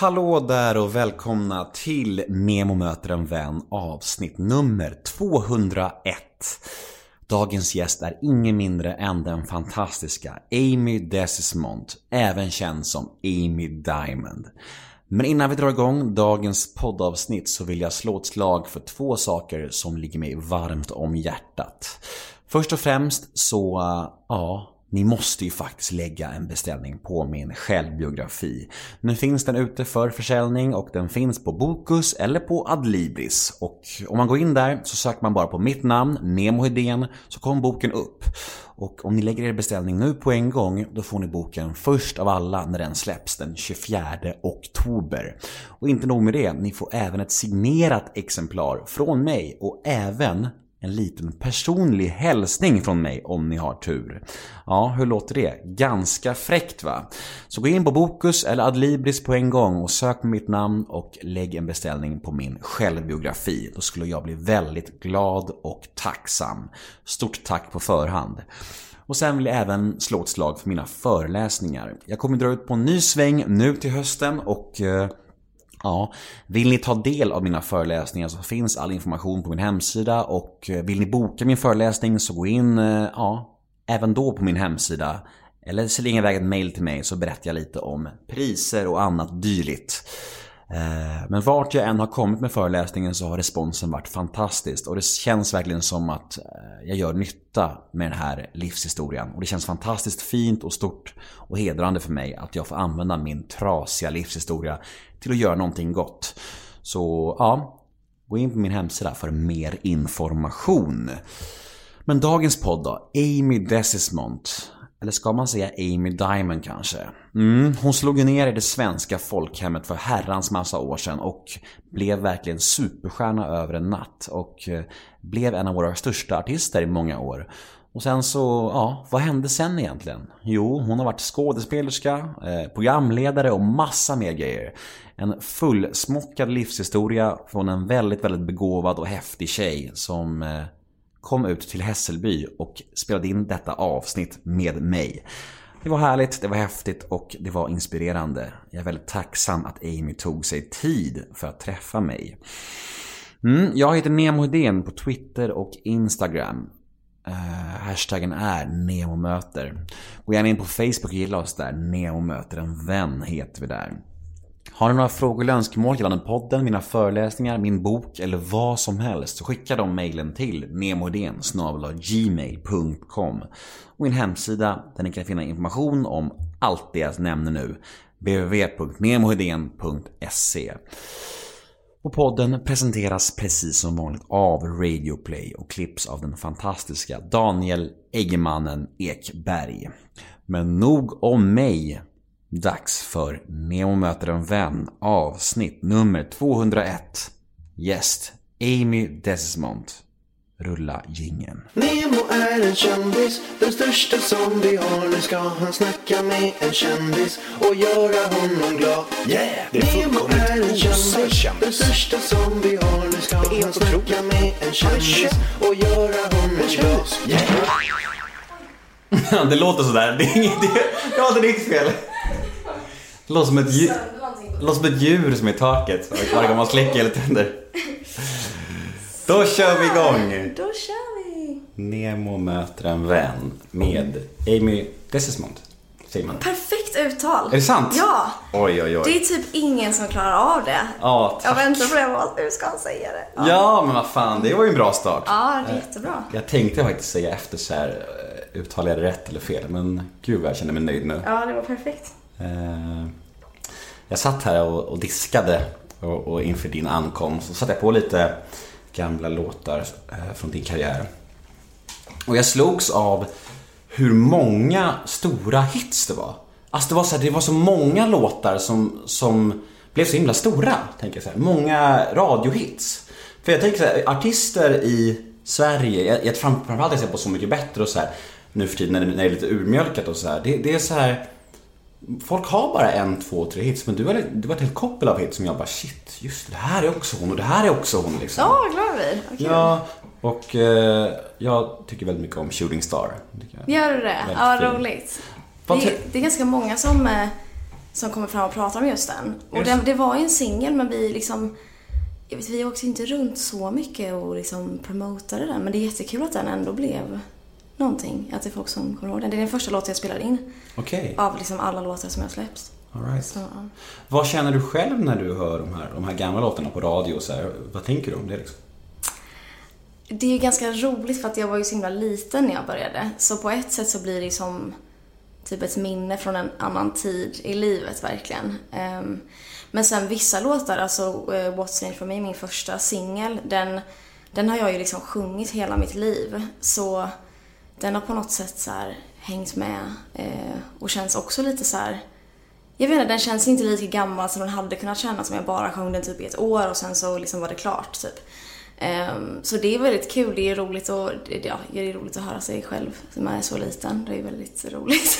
Hallå där och välkomna till Nemo möter en vän avsnitt nummer 201. Dagens gäst är ingen mindre än den fantastiska Amy Desismont, även känd som Amy Diamond. Men innan vi drar igång dagens poddavsnitt så vill jag slå ett slag för två saker som ligger mig varmt om hjärtat. Först och främst så, ja, ni måste ju faktiskt lägga en beställning på min självbiografi. Nu finns den ute för försäljning och den finns på Bokus eller på Adlibris. Och om man går in där så söker man bara på mitt namn, Nemo Hedén, så kommer boken upp. Och om ni lägger er beställning nu på en gång, då får ni boken först av alla när den släpps den 24 oktober. Och inte nog med det, ni får även ett signerat exemplar från mig och även en liten personlig hälsning från mig om ni har tur. Ja, hur låter det? Ganska fräckt va? Så gå in på Bokus eller Adlibris på en gång och sök på mitt namn och lägg en beställning på min självbiografi. Då skulle jag bli väldigt glad och tacksam. Stort tack på förhand. Och sen vill jag även slå ett slag för mina föreläsningar. Jag kommer dra ut på en ny sväng nu till hösten och eh, Ja, vill ni ta del av mina föreläsningar så finns all information på min hemsida och eh, vill ni boka min föreläsning så gå in, eh, ja, även då på min hemsida. Eller släng iväg ett mail till mig så berättar jag lite om priser och annat dylikt. Eh, men vart jag än har kommit med föreläsningen så har responsen varit fantastisk och det känns verkligen som att jag gör nytta med den här livshistorien. Och det känns fantastiskt fint och stort och hedrande för mig att jag får använda min trasiga livshistoria till att göra någonting gott. Så ja, gå in på min hemsida för mer information. Men dagens podd då? Amy Desismont. Eller ska man säga Amy Diamond kanske? Mm, hon slog ner i det svenska folkhemmet för herrans massa år sedan och blev verkligen superstjärna över en natt och eh, blev en av våra största artister i många år. Och sen så, ja, vad hände sen egentligen? Jo, hon har varit skådespelerska, eh, programledare och massa mer grejer. En fullsmockad livshistoria från en väldigt, väldigt begåvad och häftig tjej som eh, kom ut till Hässelby och spelade in detta avsnitt med mig. Det var härligt, det var häftigt och det var inspirerande. Jag är väldigt tacksam att Amy tog sig tid för att träffa mig. Mm, jag heter Nemo Hedén på Twitter och Instagram. Uh, hashtaggen är NEMOMÖTER. Gå gärna in på Facebook och gilla oss där. NEMOMÖTER en vän heter vi där. Har ni några frågor eller önskemål gällande podden, mina föreläsningar, min bok eller vad som helst så skicka de mejlen till nemodén gmail.com och min hemsida där ni kan finna information om allt det jag nämner nu www.nemohedén.se och podden presenteras precis som vanligt av Radioplay och klipps av den fantastiska Daniel Eggemannen Ekberg. Men nog om mig. Dags för Nemo möter en vän avsnitt nummer 201. Gäst Amy Desmond. Rulla gingen. Nemo är en kändis, den största som vi har. Nu ska han snacka med en kändis och göra honom glad. Yeah! Det är Nemo är en kändis, den största som vi har. Nu ska han snacka med en kändis och göra honom glad. Yeah! Ja, det låter sådär. Det är inget... Det, ja, det är ditt fel. Det låter som ett, djur, det låter som ett djur som är i taket varje gång man släcker eller tänder. Då kör vi igång! Då kör vi! Nemo möter en vän med Amy Desismond. Säger man. Perfekt uttal. Är det sant? Ja. Oj, oj, Det oj. är typ ingen som klarar av det. Ja, Jag tack. väntar på det. Hur ska han säga det? Ja, Ja, men vad fan, det var ju en bra start. ja det är jättebra. Jag tänkte faktiskt säga efter så här, eh, uttalar jag det rätt eller fel? Men gud vad jag känner mig nöjd nu. Ja, det var perfekt. Eh, Jag satt här och, och diskade och, och inför din ankomst så satte jag på lite gamla låtar eh, från din karriär. Och jag slogs av hur många stora hits det var. Alltså det var så, här, det var så många låtar som, som blev så himla stora. Tänker jag så här. Många radiohits. För jag tänker så här, artister i Sverige, jag, jag fram- framförallt jag ser på Så Mycket Bättre och så här, nu för tiden när det, när det är lite urmjölkat och så här. Det, det är så här Folk har bara en, två, tre hits men du har, du har ett helt koppel av hits som jag bara shit, just det, det här är också hon och det här är också hon liksom. Ja, vad glad. Vad kul. Ja, och eh, jag tycker väldigt mycket om Shooting Star. Gör du det? Ja, fin. roligt. Det, det är ganska många som, eh, som kommer fram och pratar om just den. Och det, det var ju en singel men vi liksom jag vet, vi åkte inte runt så mycket och liksom promotade den men det är jättekul att den ändå blev någonting. Att det är folk som kommer ihåg den. Det är den första låten jag spelade in Okej, av liksom alla låtar som jag har släppt. all right. Så, ja. Vad känner du själv när du hör de här, de här gamla låtarna på radio? Så här? Vad tänker du om det liksom? Det är ju ganska roligt för att jag var ju så himla liten när jag började. Så på ett sätt så blir det som typ ett minne från en annan tid i livet verkligen. Ehm, men sen vissa låtar, alltså eh, What's in it for me, min första singel, den, den har jag ju liksom sjungit hela mitt liv. Så den har på något sätt så här hängt med eh, och känns också lite så här jag vet inte, den känns inte lika gammal som den hade kunnat kännas om jag bara sjöng den typ i ett år och sen så liksom var det klart typ. Ehm, så det är väldigt kul, det är roligt och ja, det är roligt att höra sig själv när man är så liten. Det är väldigt roligt.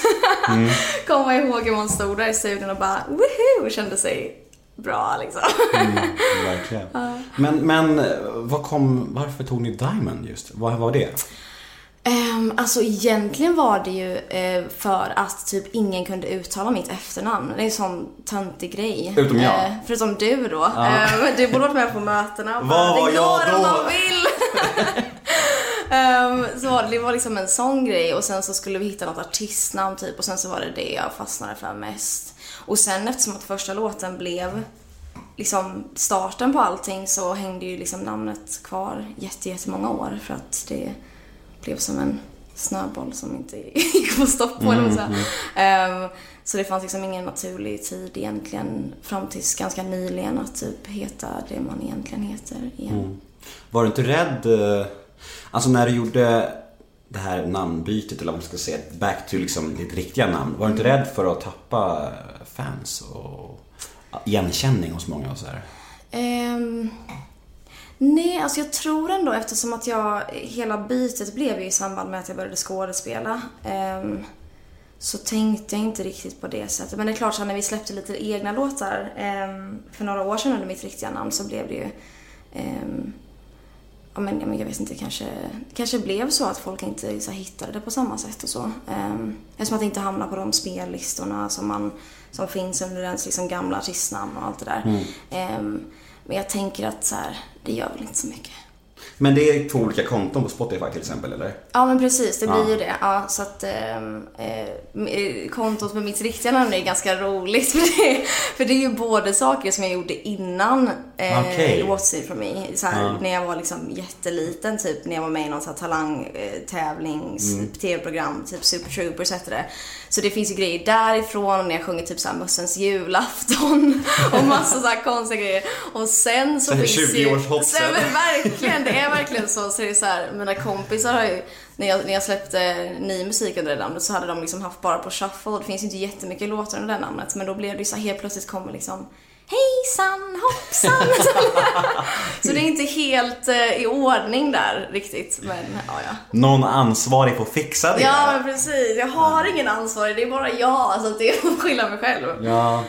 Komma ihåg hur man stod där i studion och bara woho kände sig bra liksom. Verkligen. Men, men vad kom, varför tog ni Diamond just? Vad var det? Um, alltså egentligen var det ju eh, för att typ ingen kunde uttala mitt efternamn. Det är en sån töntig grej. Utom jag. Eh, förutom du då. Eh, du borde varit med på mötena. Vad var "Det jag går om då?" man vill. Ehm, så det, var liksom en sån grej och sen så skulle vi hitta något artistnamn typ och sen så var det det jag fastnade för mest. Och sen eftersom att första låten blev liksom starten på allting så hängde ju liksom namnet kvar jätte, jättemånga år för att det blev som en snöboll som inte gick att få stopp på. man ska säga. Ehm, så det fanns liksom ingen naturlig tid egentligen fram tills ganska nyligen att typ heta det man egentligen heter igen. Var du inte rädd, eh, alltså när du gjorde det här namnbytet eller vad man ska säga, back to liksom ditt riktiga namn. Var du inte rädd för att tappa fans och igenkänning hos många och så här? Ehm, nej, alltså jag tror ändå eftersom att jag, hela bytet blev ju i samband med att jag började skådespela. ehm, så tänkte jag inte riktigt på det sättet. Men det är klart så när vi släppte lite egna låtar ehm, för några år sedan under mitt riktiga namn så blev det ju ehm, Ja, men, ja, men jag vet inte, kanske, kanske blev så att folk inte så här, hittade det på samma sätt och så. Um, eftersom att det inte hamnar på de spellistorna som, man, som finns under ens liksom, gamla artistnamn och allt det där. Ehm, men jag tänker att så här, det gör väl inte så mycket. Men det är två olika konton på Spotify till exempel eller? Ja men precis, det blir Ja. ju det. Ja, så att ehm, eh, kontot med mitt riktiga namn är ganska roligt. För det, för det är ju både saker som jag gjorde innan eh, Okej. What's it for me. Så här, När jag var liksom jätteliten, typ när jag var med i någon så här talangtävlings Mm. tv-program, typ Super Troopers hette det. Så det finns ju grejer därifrån när jag sjunger typ såhär Mössens julafton och massa så här konstiga grejer. Och sen så Sen finns 20 ju... års hoppsen. Sen, verkligen, det är verkligen så. Så det är så här, mina kompisar har ju, när jag, när jag släppte ny musik under det namnet så hade de liksom haft bara på shuffle. Det finns ju inte jättemycket låtar under det namnet. Men då blev det ju så här, helt plötsligt kommer liksom Hejsan hoppsan! så det är inte helt eh, i ordning där riktigt. Men ja, ja. Någon ansvarig får fixa det. Ja, men precis. Jag har ingen ansvarig, det är bara jag. Så att det får skylla mig själv. Ja.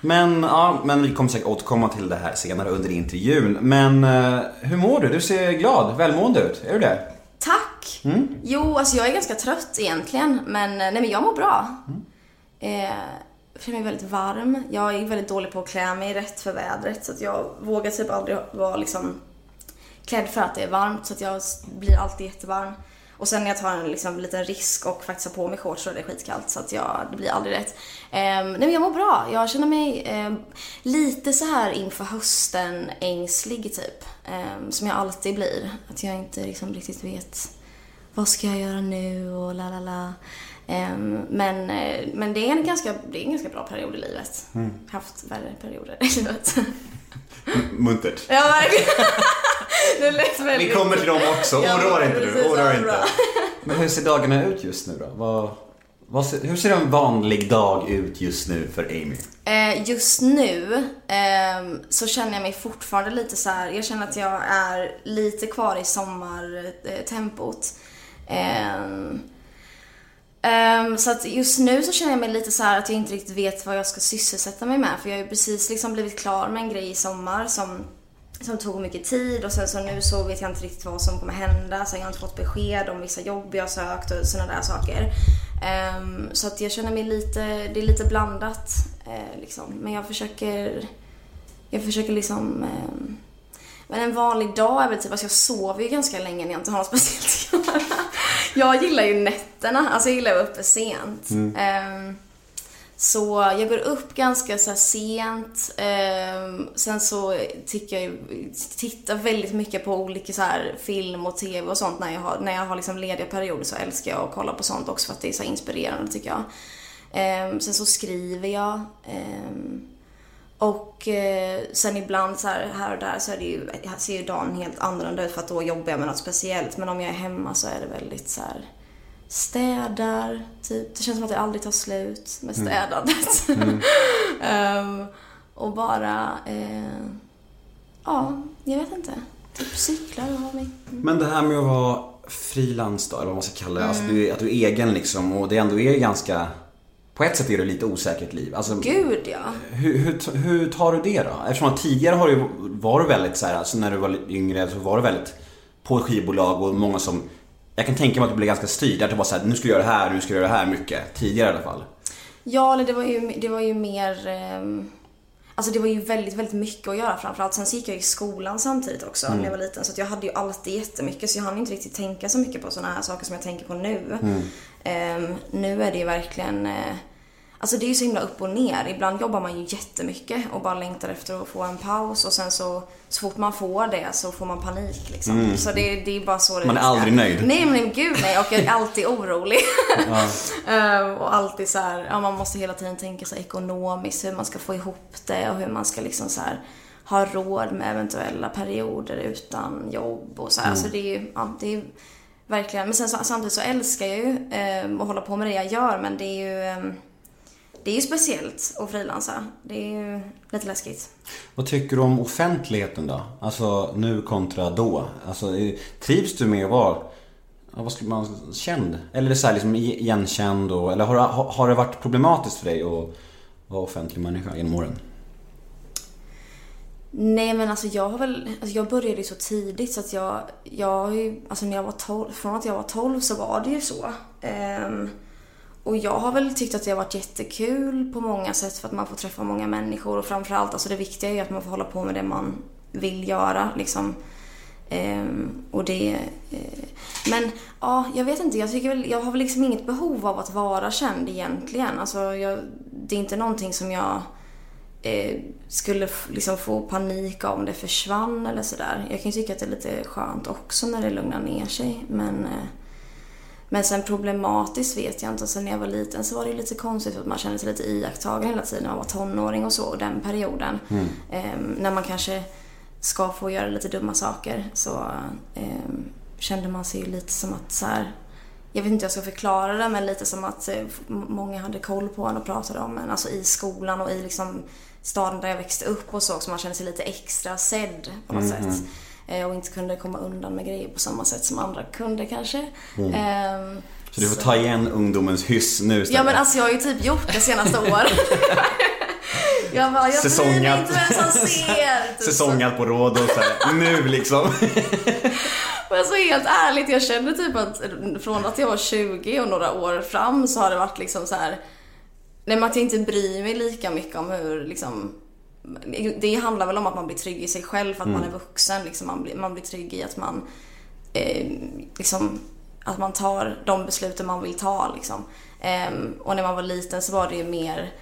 Men, ja, men vi kommer säkert återkomma till det här senare under intervjun. Men eh, hur mår du? Du ser glad, välmående ut. Är du det? Tack! Mm. Jo, alltså jag är ganska trött egentligen, men, nej, men jag mår bra. Eh, jag känner mig väldigt varm. Jag är väldigt dålig på att klä mig rätt för vädret, så att jag vågar typ aldrig vara liksom klädd för att det är varmt, så att jag blir alltid jättevarm. Och sen när jag tar en liksom, liten risk och faktiskt har på mig shorts så är det skitkallt, så att jag, det blir aldrig rätt. Eh, nej men jag mår bra. Jag känner mig eh, lite så här inför hösten ängslig typ. Eh, som jag alltid blir. Att jag inte liksom riktigt vet vad ska jag göra nu och la la la. Ehm, men, eh, men det är en ganska, det är en ganska bra period i livet. Haft värre perioder i livet. Muntert. ja, verkligen. det lät väldigt... Vi kommer till dem också. Oroa dig inte du. Oroa inte. Men hur ser dagarna ut just nu då? Vad, vad ser, hur ser en vanlig dag ut just nu för Amy? Eh, just nu ehm, så känner jag mig fortfarande lite så här. jag känner att jag är lite kvar i sommartempot. Ehm, så att just nu så känner jag mig lite så här att jag inte riktigt vet vad jag ska sysselsätta mig med. För jag har ju precis liksom blivit klar med en grej i sommar som, som tog mycket tid och sen så nu så vet jag inte riktigt vad som kommer hända. Så jag har inte fått besked om vissa jobb jag har sökt och sådana där saker. Ehm, så att jag känner mig lite, det är lite blandat eh, liksom. Men jag försöker, jag försöker liksom ehm, men en vanlig dag är väl typ, alltså jag sover ju ganska länge när jag inte har något speciellt att göra. Jag gillar ju nätterna, alltså jag gillar att vara uppe sent. Ehm, så jag går upp ganska så här sent. Eh, sen så tycker jag ju- tittar väldigt mycket på olika så här film och TV och sånt när jag har, när jag har liksom lediga perioder så älskar jag att kolla på sånt också för att det är så inspirerande tycker jag. Eh, sen så skriver jag. Eh, och eh, sen ibland så här, här och där så är det ju, ser ju dagen helt annorlunda ut för att då jobbar jag med något speciellt. Men om jag är hemma så är det väldigt så här städar, typ. Det känns som att det aldrig tar slut med städandet. Ehm, och bara, eh, ja, jag vet inte. Typ cyklar och har mitt... Men det här med att vara frilans då, eller vad man ska kalla det. Alltså du, är- att du är egen liksom och det ändå är ganska... På ett sätt är det lite osäkert liv. Alltså, Gud ja. hur, hur, hur tar du det då? Eftersom att tidigare har du, var du väldigt så här, alltså när du var yngre så var du väldigt på skivbolag och många som... Jag kan tänka mig att du blev ganska styrd. Att du var såhär, nu ska du göra det här, nu ska du göra det här mycket. Tidigare i alla fall. Ja, eller det var ju, det var ju mer... ehm, Alltså det var ju väldigt, väldigt mycket att göra framförallt. Sen så gick jag i skolan samtidigt också när jag var liten. Så jag hade ju alltid jättemycket så jag hann inte riktigt tänka så mycket på sådana här saker som jag tänker på nu. Ehm, nu är det ju verkligen... eh, Alltså det är ju så himla upp och ner. Ibland jobbar man ju jättemycket och bara längtar efter att få en paus och sen så, så fort man får det så får man panik liksom. Så det, det är bara så det Man är aldrig nöjd. Nej men gud nej och jag är alltid orolig. Ehm, och alltid så här, ja man måste hela tiden tänka så ekonomiskt hur man ska få ihop det och hur man ska liksom så här ha råd med eventuella perioder utan jobb och så här. Så det är ju, ja det är verkligen, men sen så, samtidigt så älskar jag ju ehm, att hålla på med det jag gör men det är ju ehm, det är ju speciellt att frilansa. Det är ju lite läskigt. Vad tycker du om offentligheten då? Alltså nu kontra då. Alltså, eh, trivs du med att vara, ja, vad ska man, känd? Eller är det så här liksom igenkänd och, eller har, har, det varit problematiskt för dig att vara offentlig människa genom åren? Nej men alltså jag har väl, alltså jag började ju så tidigt så att jag, jag har ju, alltså när jag var 12, från att jag var 12 så var det ju så. Ehm, och jag har väl tyckt att det har varit jättekul på många sätt för att man får träffa många människor och framförallt, alltså det viktiga är ju att man får hålla på med det man vill göra liksom. Ehm, och det... Eh, men ja, jag vet inte. Jag, tycker väl, jag har väl liksom inget behov av att vara känd egentligen. Alltså, jag, det är inte någonting som jag eh, skulle f- liksom få panik av om det försvann eller sådär. Jag kan ju tycka att det är lite skönt också när det lugnar ner sig. Men, eh, men sen problematiskt vet jag inte. Sen när jag var liten så var det lite konstigt att man kände sig lite iakttagen hela tiden när man var tonåring och så. Och den perioden. Eh, när man kanske ska få göra lite dumma saker så eh, kände man sig ju lite som att så här, jag vet inte hur jag ska förklara det men lite som att eh, många hade koll på en och pratade om en. Alltså i skolan och i liksom staden där jag växte upp och så. Så man kände sig lite extra sedd på något sätt. Eh, och inte kunde komma undan med grejer på samma sätt som andra kunde kanske. Ehm, Så du får ta igen ungdomens hyss nu istället. Ja men alltså jag har ju typ gjort det senaste året. jag bara, jag Säsongat. inte vem som ser. Typ så. Säsongat på råd och så här, nu liksom. Men så helt ärligt, jag känner typ att från att jag var 20 och några år fram så har det varit liksom så här. Nej men att jag inte bryr mig lika mycket om hur liksom det handlar väl om att man blir trygg i sig själv att man är vuxen. Liksom, man, blir, man blir trygg i att man eh, liksom, att man tar de besluten man vill ta. Liksom. Ehm, och när man var liten så var det ju mer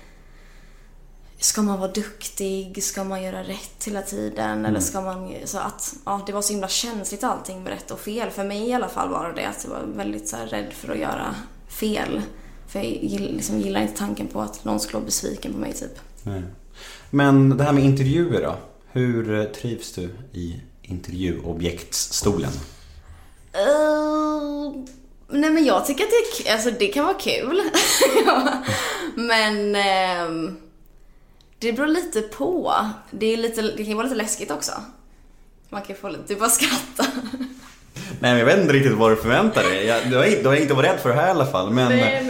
Ska man vara duktig? Ska man göra rätt hela tiden? Eller ska man... Så att, ja, det var så himla känsligt allting med rätt och fel. För mig i alla fall var det det. Att jag var väldigt så här, rädd för att göra fel. För jag liksom, gillar inte tanken på att någon skulle vara besviken på mig typ. Nej. Men det här med intervjuer då? Hur eh, trivs du i intervjuobjektsstolen? Uh, nej men jag tycker att det, alltså, det kan vara kul. Ja. men ehm, det beror lite på. Det, är lite, det kan ju vara lite läskigt också. Man kan ju få lite, du bara skratta. Nej men jag vet inte riktigt vad du förväntar dig. Jag, du, har, inte- du har inte varit rädd för det här i alla fall. Men, nej, nej,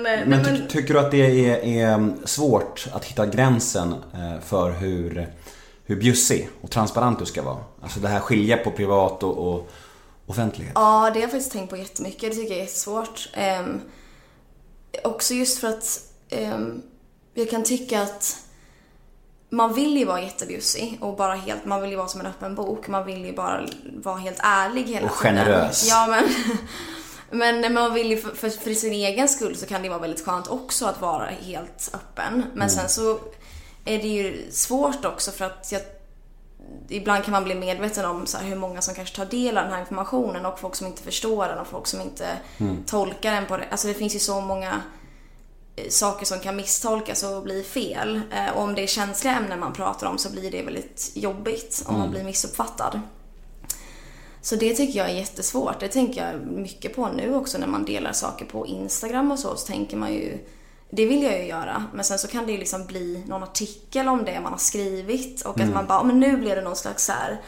men... eh, men, ty, men tycker du att det är, är svårt att hitta gränsen eh, för hur, hur bjussig och transparent du ska vara? Alltså det här skilja på privat och, och offentlighet. Ja, det har jag faktiskt tänkt på jättemycket. Det tycker jag är jättesvårt. Ehm, också just för att ehm, jag kan tycka att man vill ju vara jättebjussig och bara helt, man vill ju vara som en öppen bok. Man vill ju bara vara helt ärlig hela Och tiden. generös. Ja men, men man vill ju för, för, för sin egen skull så kan det vara väldigt skönt också att vara helt öppen. Men sen så är det ju svårt också för att jag Ibland kan man bli medveten om så hur många som kanske tar del av den här informationen och folk som inte förstår den och folk som inte tolkar den på det. Alltså det finns ju så många eh, saker som kan misstolkas och bli fel. Eh, Och om det är känsliga ämnen man pratar om så blir det väldigt jobbigt om man blir missuppfattad. Så det tycker jag är jättesvårt. Det tänker jag mycket på nu också när man delar saker på Instagram och så. Så tänker man ju, det vill jag ju göra. Men sen så kan det ju liksom bli någon artikel om det man har skrivit. Och att man bara, "Ja, men nu blev det någon slags så här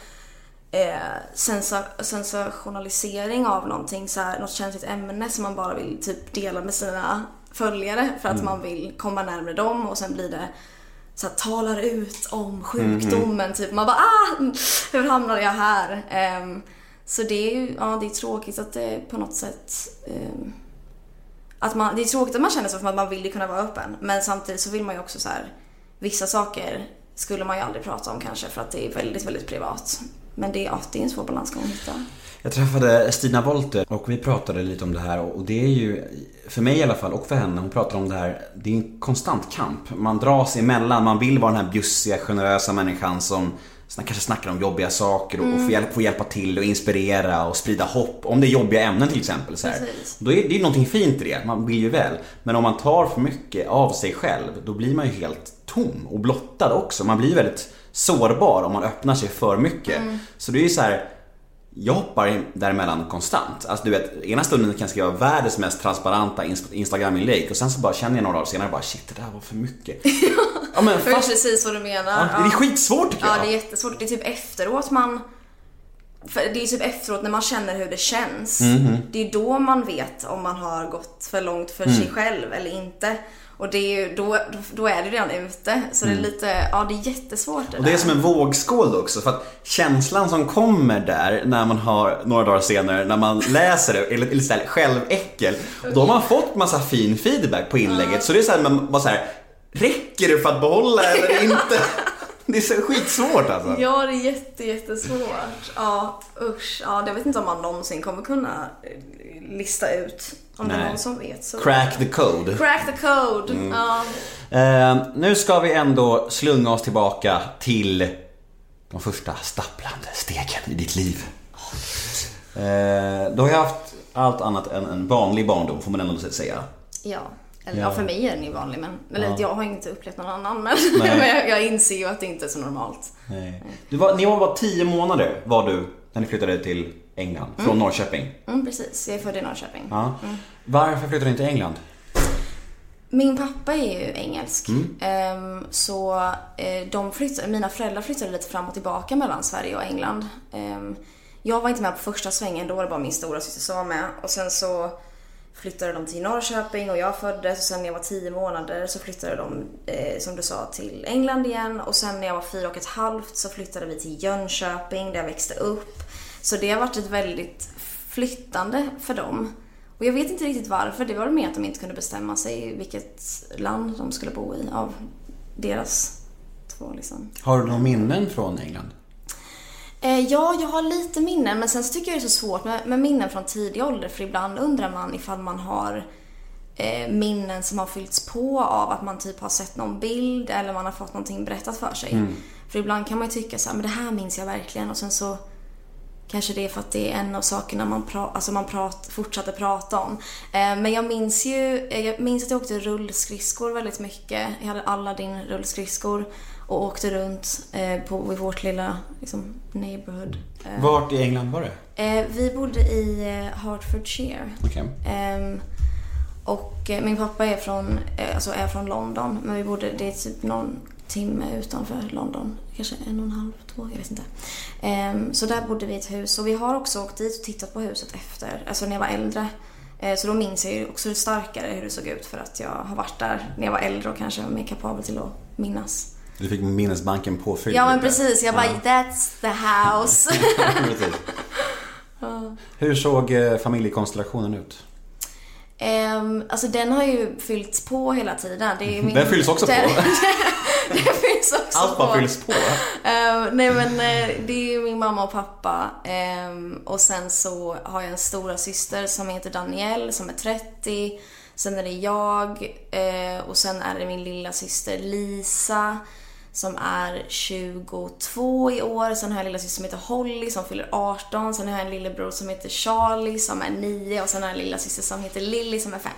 eh, sensa- sensationalisering av någonting, så här, något känsligt ämne som man bara vill typ dela med sina följare för att man vill komma närmare dem och sen blir det så här, talar ut om sjukdomen typ. Man bara ah! Hur hamnade jag här? Ehm, så det är ju, ja det är tråkigt att det på något sätt ehm, att man, det är tråkigt att man känner så för att man vill ju kunna vara öppen. Men samtidigt så vill man ju också så här, vissa saker skulle man ju aldrig prata om kanske för att det är väldigt, väldigt privat. Men det är, ja, det är en svår balansgång att hitta. Jag träffade Stina Wolter och vi pratade lite om det här och det är ju, för mig i alla fall och för henne, hon pratar om det här, det är en konstant kamp. Man dras emellan, man vill vara den här bjussiga, generösa människan som kanske snackar om jobbiga saker och, och får, hjälp, får hjälpa till och inspirera och sprida hopp. Om det är jobbiga ämnen till exempel. Så här. Precis. Då är det är någonting fint i det, man vill ju väl. Men om man tar för mycket av sig själv, då blir man ju helt tom och blottad också. Man blir väldigt sårbar om man öppnar sig för mycket. Så det är ju så här. Jag hoppar däremellan konstant. Alltså du vet, ena stunden kan jag skriva världens mest transparenta ins- Instagram-inlägg och sen så bara känner jag några dagar senare bara shit det där var för mycket. ja men Jag vet fast, precis vad du menar. ja, det är skitsvårt tycker Ja, jag. det är jättesvårt. Det är typ efteråt man... Det är typ efteråt när man känner hur det känns. Mhm. Det är då man vet om man har gått för långt för Mm. sig själv eller inte. Och det är ju, då, då är det redan ute. Så det är lite, ja det är jättesvårt det Mm. Och det är där. som en vågskål också för att känslan som kommer där när man har, några dagar senare, när man läser det, eller lite såhär själväckel. Och då har man fått massa fin feedback på inlägget så det är såhär, man bara såhär, räcker det för att behålla eller inte? Det är så skitsvårt alltså. Ja, det är jätte, jättesvårt. Ja, usch. Ja, jag vet inte om man någonsin kommer kunna eh, lista ut. Om det Nej. är någon som vet så. Crack the code. Crack the code. Mm. Ja. Eh, nu ska vi ändå slunga oss tillbaka till de första stapplande stegen i ditt liv. Eh, du har ju haft allt annat än en vanlig barndom får man ändå säga. Ja. Eller Ja. ja. för mig är den ju vanlig men, eller Ja. jag har inte upplevt någon annan men, jag, jag inser ju att det inte är så normalt. Nej. Du var, ni var bara 10 månader var du när ni flyttade till England från Norrköping. Mm, precis, jag är född i Norrköping. Ja. Varför flyttade ni till England? Min pappa är ju engelsk. Mm. Ehm, så eh, de flyttade, mina föräldrar flyttade lite fram och tillbaka mellan Sverige och England. Ehm, jag var inte med på första svängen, då var det bara min stora syster som var med. Och sen så flyttade de till Norrköping och jag föddes och sen när jag var 10 månader så flyttade de, eh, som du sa, till England igen. Och sen när jag var fyra och ett halvt så flyttade vi till Jönköping där jag växte upp. Så det har varit ett väldigt flyttande för dem. Och jag vet inte riktigt varför. Det var mer att de inte kunde bestämma sig vilket land de skulle bo i av deras två liksom. Har du några minnen från England? Eh, ja, jag har lite minnen men sen så tycker jag det är så svårt med, med minnen från tidig ålder för ibland undrar man ifall man har eh, minnen som har fyllts på av att man typ har sett någon bild eller man har fått någonting berättat för sig. För ibland kan man ju tycka så här, men det här minns jag verkligen och sen så Kanske det är för att det är en av sakerna man, pra- alltså man prat- fortsatte prata om. Eh, men jag minns ju, eh, jag minns att jag åkte rullskridskor väldigt mycket. Jag hade alla din rullskridskor och åkte runt eh, på, i vårt lilla liksom, neighborhood. Eh, Vart i England var det? eh, vi bodde i Hertfordshire. Okej. Ehm, och min pappa är från, alltså är från London, men vi bodde, det är typ någon timme utanför London. Kanske en och en halv, två, jag vet inte. Ehm, så där bodde vi i ett hus och vi har också åkt dit och tittat på huset efter, alltså när jag var äldre. Så då minns jag ju också starkare hur det såg ut för att jag har varit där när jag var äldre och kanske var mer kapabel till att minnas. Du fick minnesbanken påfylld Ja men precis, jag bara that's the house. Precis. Hur såg eh, familjekonstellationen ut? Ehm, alltså den har ju fyllts på hela tiden. Det är min... Den fylls också på. den, den fylls också Allt på. bara fylls på. Ehm, nej men eh, det är ju min mamma och pappa. Ehm, och sen så har jag en stora syster som heter Danielle som är 30. Sen är det jag eh, och sen är det min lilla syster Lisa som är 22 i år. Sen har jag en lilla syster som heter Holly som fyller 18. Sen har jag en lillebror som heter Charlie som är 9 och sen har jag en lilla syster som heter Lilly som är 5.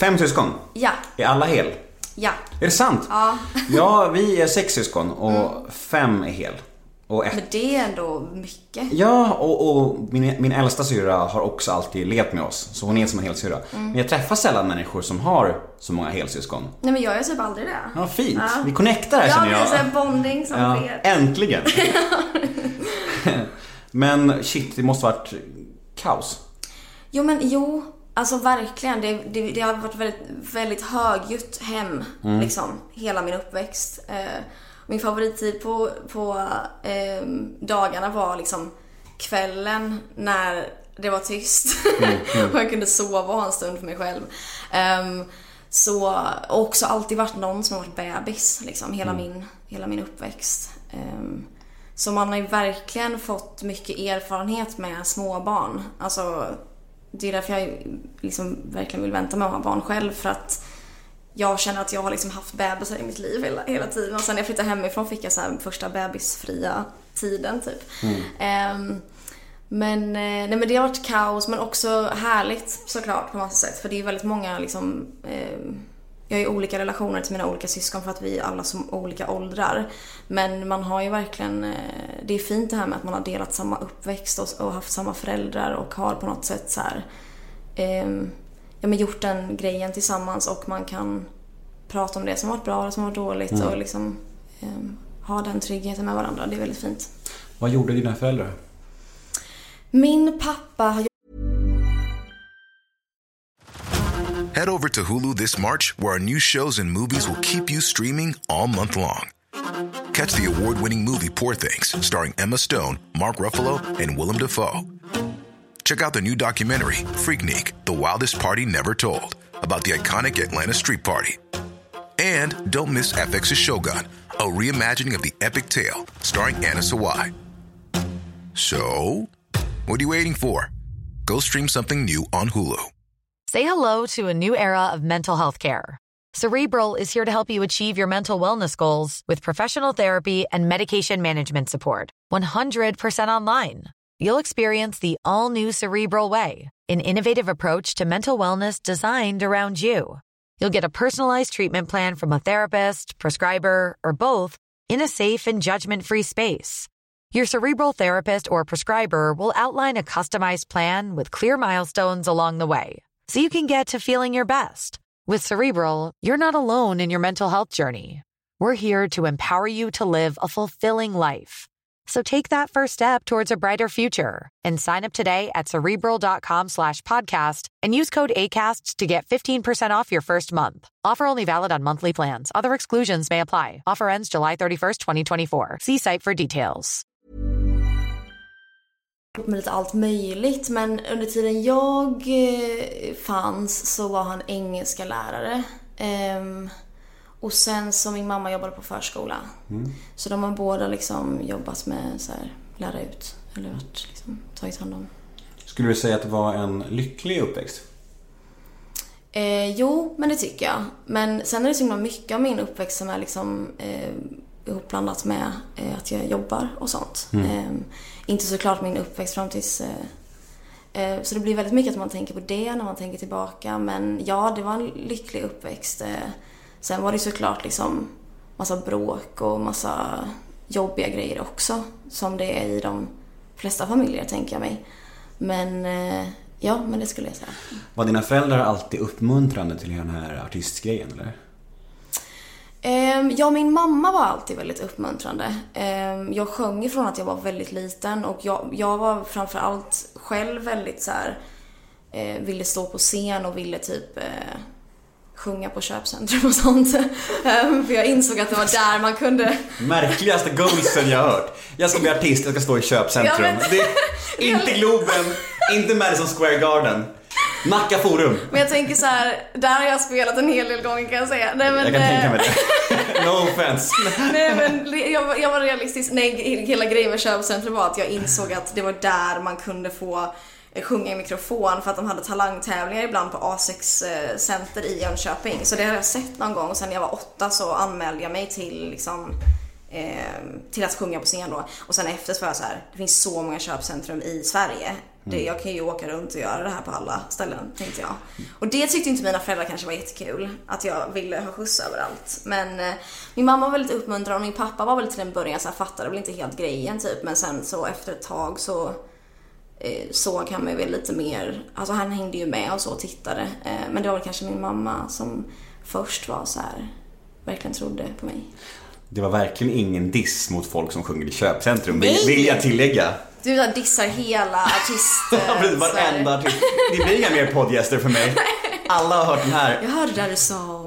Fem syskon. Ja, Är alla hel? ja. Är det sant? Ja. Mm. Ja, vi är sex syskon och fem är hel. Och ett Men det är ändå mycket. Ja, och, och min, min äldsta syra har också alltid levt med oss. Så hon är som en helsyrra. Mm. Men jag träffar sällan människor som har så många helsyskon. Nej men jag är typ aldrig det. Ja, fint. Ja. Vi connectar här Ja, känner det är jag. så här bonding som Ja, sker. äntligen. Men shit, det måste varit kaos. Jo men jo, alltså verkligen. Det, det, det har varit väldigt, väldigt högljutt hem, liksom, hela min uppväxt. Eh, min favorittid på, på eh, dagarna var liksom kvällen när det var tyst. och jag kunde sova och ha en stund för mig själv. Ehm, så, och också alltid varit någon som har varit bebis, liksom, hela, min, hela min uppväxt. Ehm, så man har ju verkligen fått mycket erfarenhet med småbarn. Alltså, det är därför jag liksom verkligen vill vänta med att ha barn själv. För att jag känner att jag har liksom haft bebisar i mitt liv hela, hela tiden. Och sen när jag flyttade hemifrån fick jag så här första bebisfria tiden typ. Ehm, men, eh, nej, men det har varit kaos men också härligt såklart på massa sätt. För det är väldigt många liksom, ehm, jag har ju olika relationer till mina olika syskon för att vi är alla som olika åldrar. Men man har ju verkligen, eh, det är fint det här med att man har delat samma uppväxt och, haft samma föräldrar och har på något sätt så här, ehm, ja, men gjort den grejen tillsammans och man kan prata om det som varit bra och som varit dåligt och liksom ehm, ha den tryggheten med varandra. Det är väldigt fint. Vad gjorde dina föräldrar? Min pappa har Head over to Hulu this March, where our new shows and movies will keep you streaming all month long. Catch the award winning movie Poor Things, starring Emma Stone, Mark Ruffalo, and Willem Dafoe. Check out the new documentary, Freaknik The Wildest Party Never Told, about the iconic Atlanta Street Party. And don't miss FX's Shogun, a reimagining of the epic tale, starring Anna Sawai. So, what are you waiting for? Go stream something new on Hulu. Say hello to a new era of mental health care. Cerebral is here to help you achieve your mental wellness goals with professional therapy and medication management support. 100% online. You'll experience the all new Cerebral Way, an innovative approach to mental wellness designed around you. You'll get a personalized treatment plan from a therapist, prescriber, or both in a safe and judgment free space. Your cerebral therapist or prescriber will outline a customized plan with clear milestones along the way so you can get to feeling your best. With Cerebral, you're not alone in your mental health journey. We're here to empower you to live a fulfilling life. So take that first step towards a brighter future and sign up today at cerebral.com slash podcast and use code ACAST to get 15% off your first month. Offer only valid on monthly plans. Other exclusions may apply. Offer ends July 31st, 2024. See site for details. med allt möjligt. Men under tiden jag eh, fanns så var han engelska lärare. Ehm, och sen så min mamma jobbade på förskola. Så de har båda liksom jobbat med så här, lära ut. Eller varit, liksom, tagit hand om. Skulle du säga att det var en lycklig uppväxt? Eh, jo, men det tycker jag. Men sen är det så himla mycket av min uppväxt som är liksom eh, ihopblandat med eh, att jag jobbar och sånt. Eh, inte såklart min uppväxt fram tills... Eh, eh, så det blir väldigt mycket att man tänker på det när man tänker tillbaka. Men ja, det var en lycklig uppväxt. Sen var det såklart liksom massa bråk och massa jobbiga grejer också. Som det är i de flesta familjer, tänker jag mig. Men eh, ja, men det skulle jag säga. Var dina föräldrar alltid uppmuntrande till den här artistgrejen eller? Ehm, ja, min mamma var alltid väldigt uppmuntrande. Ehm, jag sjöng ifrån att jag var väldigt liten och jag, jag var framförallt själv väldigt så här, eh, ville stå på scen och ville typ eh, sjunga på köpcentrum och sånt. Ehm, för jag insåg att det var där man kunde Märkligaste goalsen jag har hört. Jag ska bli artist, jag ska stå i köpcentrum. Ja, men- det inte Globen, inte Madison Square Garden. Nacka Forum. Men jag tänker så här, där har jag spelat en hel del gånger kan jag säga. Nej, men, Jag kan eh, tänka mig det. No offense. Nej men jag, var- jag var realistisk. Nej, hela grejen med köpcentrum var att jag insåg att det var där man kunde få sjunga i mikrofon för att de hade talangtävlingar ibland på A6 eh, Center i Jönköping. Så det hade jag sett någon gång och sen när jag var åtta så anmälde jag mig till liksom eh, till att sjunga på scen då. Och sen efter så var jag så här, det finns så många köpcentrum i Sverige. Det, jag kan ju åka runt och göra det här på alla ställen, tänkte jag. Och det tyckte inte mina föräldrar kanske var jättekul. Att jag ville ha skjuts överallt. Men eh, min mamma var väldigt uppmuntrande och min pappa var väl till en början så här, fattade väl inte helt grejen typ. Men sen så efter ett tag så eh, såg han mig väl lite mer, alltså han hängde ju med och så och tittade. Eh, men det var väl kanske min mamma som först var så här, verkligen trodde på mig. Det var verkligen ingen diss mot folk som sjunger i köpcentrum, vill, Nej. vill jag tillägga. Du dissar hela artist... Eh, Varenda artist. Det blir inga mer poddgäster för mig. Alla har hört den här. Jag hörde där du sa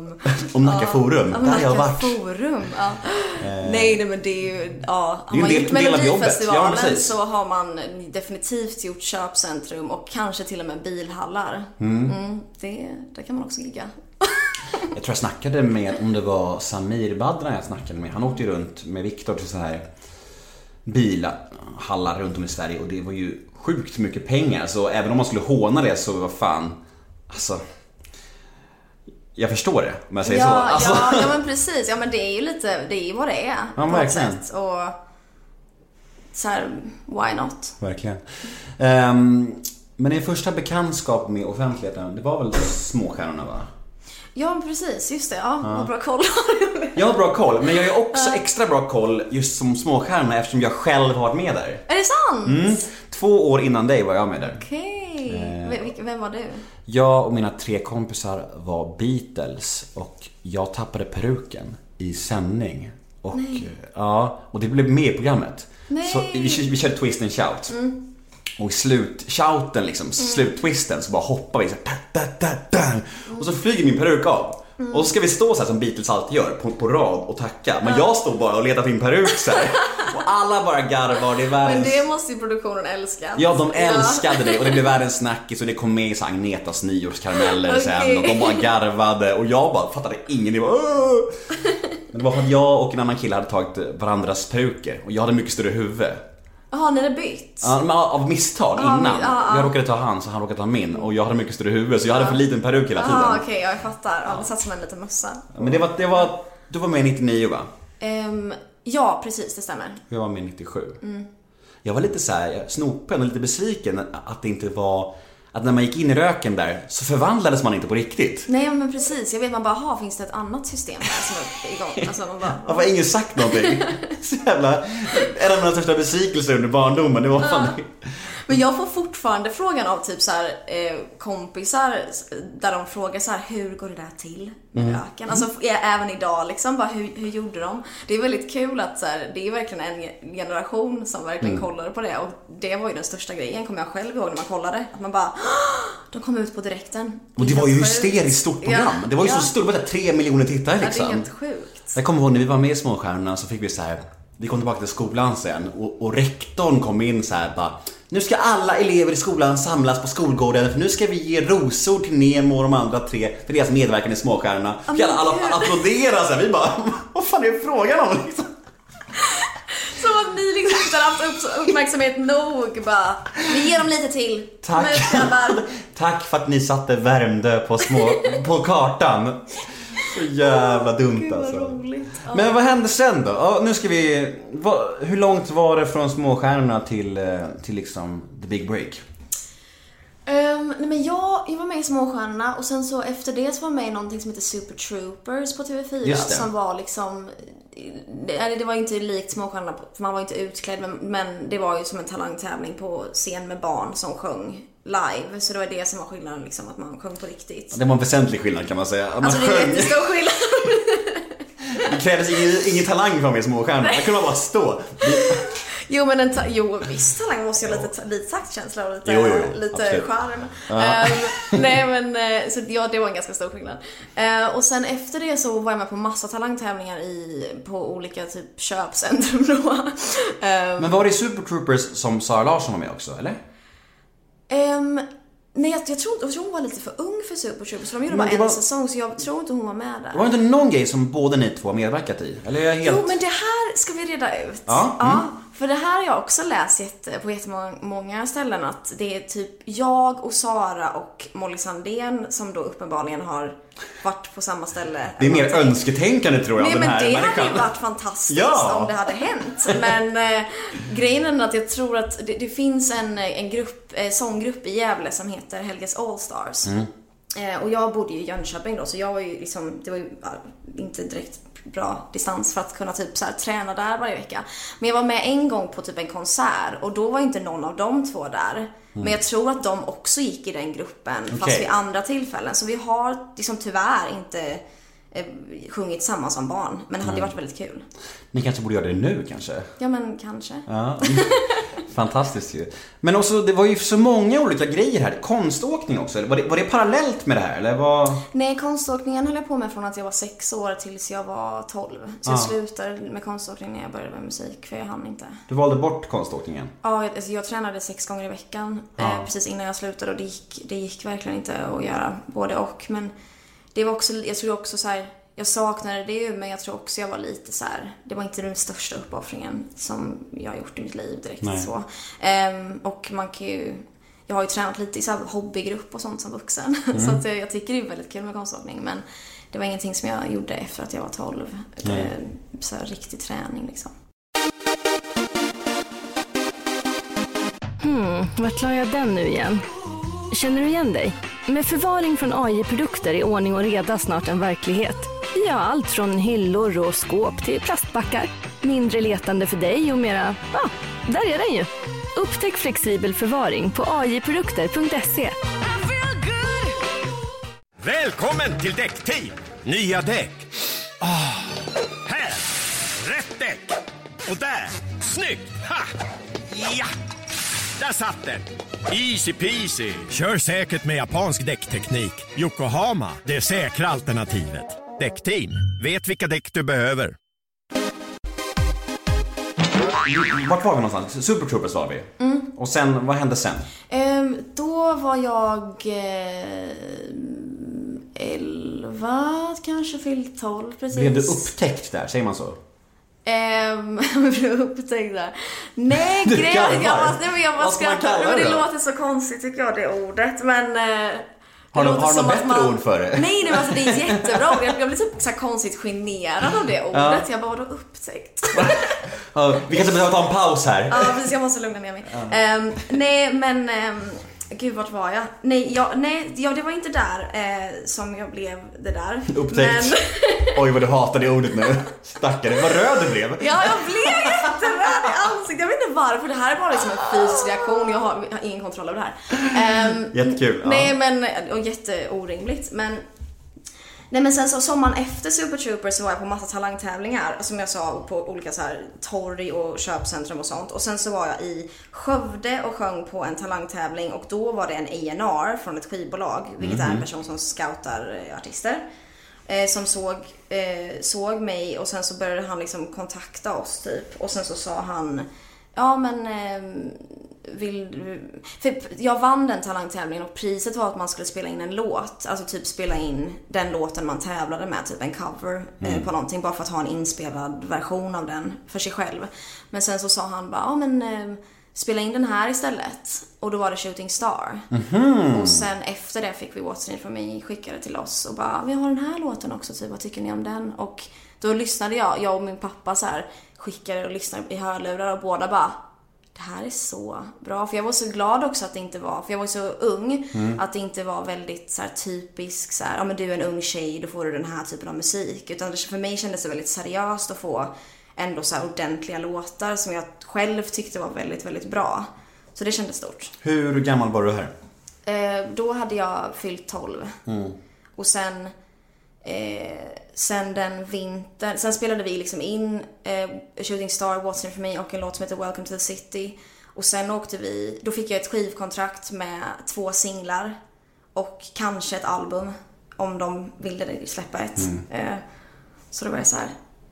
om... Nacka Forum. Om Där har jag Nacka varit. Eh. Forum, ja. Nej, nej men det är ju, ja. Har man gjort del- jobbet. Melodifestivalen Ja, så har man definitivt gjort köpcentrum och kanske till och med bilhallar. Mm. det, där kan man också ligga. Jag tror jag snackade med, om det var Samir Badran jag snackade med. Han åkte ju runt med Viktor till så här bilhallar runt om i Sverige och det var ju sjukt mycket pengar. Så även om man skulle håna det så vad fan, alltså. Jag förstår det om jag säger ja, så. Alltså, ja, ja, men precis. Ja, men det är ju lite, det är ju vad det är. Ja, verkligen. sätt. Och så här, why not? Verkligen. Ehm, men din första bekantskap med offentligheten, det var väl Småstjärnorna va? Ja, precis. Just det. Ja, vad bra koll Jag har bra koll, men jag har också extra bra koll just som småstjärna eftersom jag själv har varit med där. Är det sant? Mm. Två år innan dig var jag med där. Okej. Eh. Vem- vilken- Vem var du? Jag och mina tre kompisar var Beatles och jag tappade peruken i sändning. Och, eh, ja, och det blev med i programmet. Nej. Så vi, vi körde twist and shout. Och i slutshouten liksom, sluttwisten så bara hoppar vi så här, da, da, da. Och så flyger min peruk av. Och så ska vi stå så här som Beatles alltid gör, på, på rad och tacka. Men jag står bara och letar till min peruk så här. Och alla bara garvar, det är Men världens... det måste ju produktionen älska. Ja, de älskade det och det blev världens snackis och det kom med i så Agnetas nyårskarameller sen Okej. och de bara garvade och jag bara fattade ingenting. Jag bara, "Åh!" Men det var för att jag och en annan kille hade tagit varandras peruker och jag hade mycket större huvud. Jaha, ni hade bytt? Ja, men av misstag Ja, innan. ja, ja. Jag råkade ta hans och han råkade ta min och jag hade mycket större huvud så jag hade för liten peruk hela tiden. Jaha, okej, ja, jag fattar. Ja, det satt som en liten mössa. Men det var, det var, du var med 99 va? Ehm, ja, precis, det stämmer. Jag var med 97. Mm. Jag var lite så här snopen och lite besviken att det inte var att när man gick in i röken där så förvandlades man inte på riktigt. Nej, men precis. Jag vet, man bara, aha, finns det ett annat system här som är igång? Alltså, man bara, Varför har ingen sagt någonting? Så jävla... En av mina största besvikelser under barndomen, det var fan... Men jag får fortfarande frågan av typ så här, eh, kompisar där de frågar så här, hur går det där till med Mm. röken? Alltså även idag liksom, bara, hur, hur gjorde de? Det är väldigt kul att så här, det är verkligen en ge- generation som verkligen Mm. kollade på det och det var ju den största grejen, kommer jag själv ihåg när man kollade. Att man bara, "Åh, de kom ut på direkten. Och det var ju hysteriskt stort program. Ja, Det var ju ja. så stort, det var tre miljoner tittare Ja, det är liksom. helt sjukt. Jag kommer ihåg när vi var med i Småstjärnorna så fick vi så här. Vi kom tillbaka till skolan sen och, och rektorn kom in så här bara Nu ska alla elever i skolan samlas på skolgården för nu ska vi ge rosor till Nemo och de andra tre för deras medverkan i Småstjärnorna. Fick alla, alla applådera så här. Vi bara Vad fan är det frågan om liksom? Som att ni liksom inte har haft upp- uppmärksamhet nog bara, vi ger dem lite till. Tack. ut. Tack för att ni satte Värmdö på, små, på kartan. Så jävla dumt Gud vad alltså. roligt. Ja. Men vad hände sen då? Ja, nu ska vi... Vad, hur långt var det från småstjärnorna till, eh, till liksom the big break? Ehm, nej men jag, jag var med i Småstjärnorna och sen så efter det så var jag med i någonting som heter Super Troopers på TV4 Just det. som var liksom det, eller det var inte likt Småstjärnorna för man var inte utklädd men, men det var ju som en talangtävling på scen med barn som sjöng live. Så det var det som var skillnaden liksom att man sjöng på riktigt. Det var en väsentlig skillnad kan man säga. Man Alltså det är sjöng, jättestor skillnad. det krävdes ingen, ingen talang vara med i småstjärnorna. Där kunde man bara stå. Jo men en ta- jo, viss talang måste ju ha lite, lite taktkänsla och lite, Jo, jo, jo, lite charm. Ehm, nej men eh, så ja, det var en ganska stor skillnad. Eh, och sen efter det så var jag med på massa talangtävlingar i, på olika typ köpcentrum då. Ehm, Men var det Super Troopers som Sara Larsson var med också, eller? Ehm, Nej, jag, jag, tror, jag tror hon var lite för ung för Super Troopers. För de gjorde Men bara en var- säsong, så jag tror inte hon var med där. Var det inte någon grej som båda ni två medverkat i? Eller är jag helt... Jo, men det här ska vi reda ut. Ja, mm. För det här har jag också läst jätte, på jättemånga ställen att det är typ jag och Sara och Molly Sandén som då uppenbarligen har varit på samma ställe. Det är mer Någonting. önsketänkande tror jag Nej men det hade ju varit fantastiskt Ja. om det hade hänt. Men eh, grejen är att jag tror att det, det finns en, en grupp, eh, sånggrupp i Gävle som heter Helges Allstars. Mm. Eh, och jag bodde ju i Jönköping då så jag var ju liksom, det var ju inte direkt bra distans för att kunna typ så här, träna där varje vecka. Men jag var med en gång på typ en konsert och då var inte någon av de två där. Men jag tror att de också gick i den gruppen fast Okej. vid andra tillfällen. Så vi har liksom tyvärr inte sjungit samman som barn. Men det hade ju varit väldigt kul. Ni kanske borde göra det nu kanske? Ja men kanske. Ja. Fantastiskt ju. Men också, det var ju så många olika grejer här. Konståkning också. eller Var det, var det parallellt med det här eller vad? Nej, konståkningen höll jag på med från att jag var sex år tills jag var 12. Så jag Ah. slutade med konståkning när jag började med musik, för jag hann inte. Du valde bort konståkningen? Ja, jag, alltså jag tränade sex gånger i veckan eh, precis innan jag slutade och det gick, det gick verkligen inte att göra både och. Men det var också, jag tror också så här, jag saknade det ju men jag tror också jag var lite så här, det var inte den största uppoffringen som jag har gjort i mitt liv direkt Nej. så. Ehm, och man kan ju, jag har ju tränat lite i så här hobbygrupp och sånt som vuxen. så att jag, jag tycker det är väldigt kul med konståkning men det var ingenting som jag gjorde efter att jag var 12. Nej. Eh, Så här, riktig träning liksom. Vart la jag den nu igen? Känner du igen dig? Med förvaring från AI-produkter är ordning och reda snart en verklighet. Vi har allt från hyllor och skåp till plastbackar. Mindre letande för dig och mera, ja, ah, där är den ju. Upptäck flexibel förvaring på ajprodukter.se. Välkommen till Däckteam! Nya däck. Oh. här! Rätt däck! Och där! Snyggt! Ha! Ja! Där satt den! Easy peasy! Kör säkert med japansk däckteknik. Yokohama, det säkra alternativet. Däckteam, vet vilka däck du behöver. Vart var vi någonstans? Super Troopers var vi. Mm. Och sen, vad hände sen? Ehm, då var jag eh, 11, kanske fyllt 12 precis. Blev du upptäckt där? Säger man så? Ehm, blev upptäckt där. Nej, Du grejen jag bara, nej, men jag bara man skrattar. Men det det låter så konstigt tycker jag det ordet. Men eh, Har som något att bättre ord för det? Nej, nej alltså det är jättebra ord. Jag, jag blir typ så konstigt generad av det ordet. Jag bara, vadå upptäckt? Ja, vi kanske behöver ta en paus här. Ja, precis. Jag måste lugna ner mig. Ehm, nej, men... Um, gud, vart var jag? Nej, jag, nej ja, det var inte där eh, som jag blev det där. Upptäckt. Men, Oj vad du hatar det ordet nu. Stackare, vad röd du blev. ja, jag blev jätteröd i ansiktet. Jag vet inte varför. Det här är bara liksom en fysisk reaktion. Jag har, jag har ingen kontroll över det här. Ehm, Jättekul. Ja. Nej, men... Och jätteorimligt. Men... Nej men sen så sommaren efter Super Troopers så var jag på massa talangtävlingar som jag sa på olika så här torg och köpcentrum och sånt. Och sen så var jag i Skövde och sjöng på en talangtävling och då var det en A&R från ett skivbolag, vilket är en person som scoutar eh, artister. Eh, som såg, eh, såg mig och sen så började han liksom kontakta oss typ. Och sen så sa han Ja men ehm, vill du... För jag vann den talangtävlingen och priset var att man skulle spela in en låt. Alltså typ spela in den låten man tävlade med, typ en cover eh, på någonting. Bara för att ha en inspelad version av den för sig själv. Men sen så sa han bara, ja men ehm, spela in den här istället. Och då var det Shooting Star. Och sen efter det fick vi it for me skickade till oss och bara, vi har den här låten också, typ, vad tycker ni om den? Och då lyssnade jag, jag och min pappa så här skickade och lyssnade i hörlurar och båda bara, det här är så bra. För jag var så glad också att det inte var, för jag var så ung, att det inte var väldigt så här typisk så här, ja men du är en ung tjej, då får du den här typen av musik. Utan det, för mig kändes det väldigt seriöst att få ändå så här ordentliga låtar som jag själv tyckte var väldigt, väldigt bra. Så det kändes stort. Hur gammal var du här? Eh, då hade jag fyllt 12. Och sen, eh, sen den vintern, sen spelade vi liksom in eh, Shooting Star, What's in for me och en låt som heter Welcome to the City. Och sen åkte vi, då fick jag ett skivkontrakt med två singlar och kanske ett album om de ville släppa ett. Eh, så då var jag så här,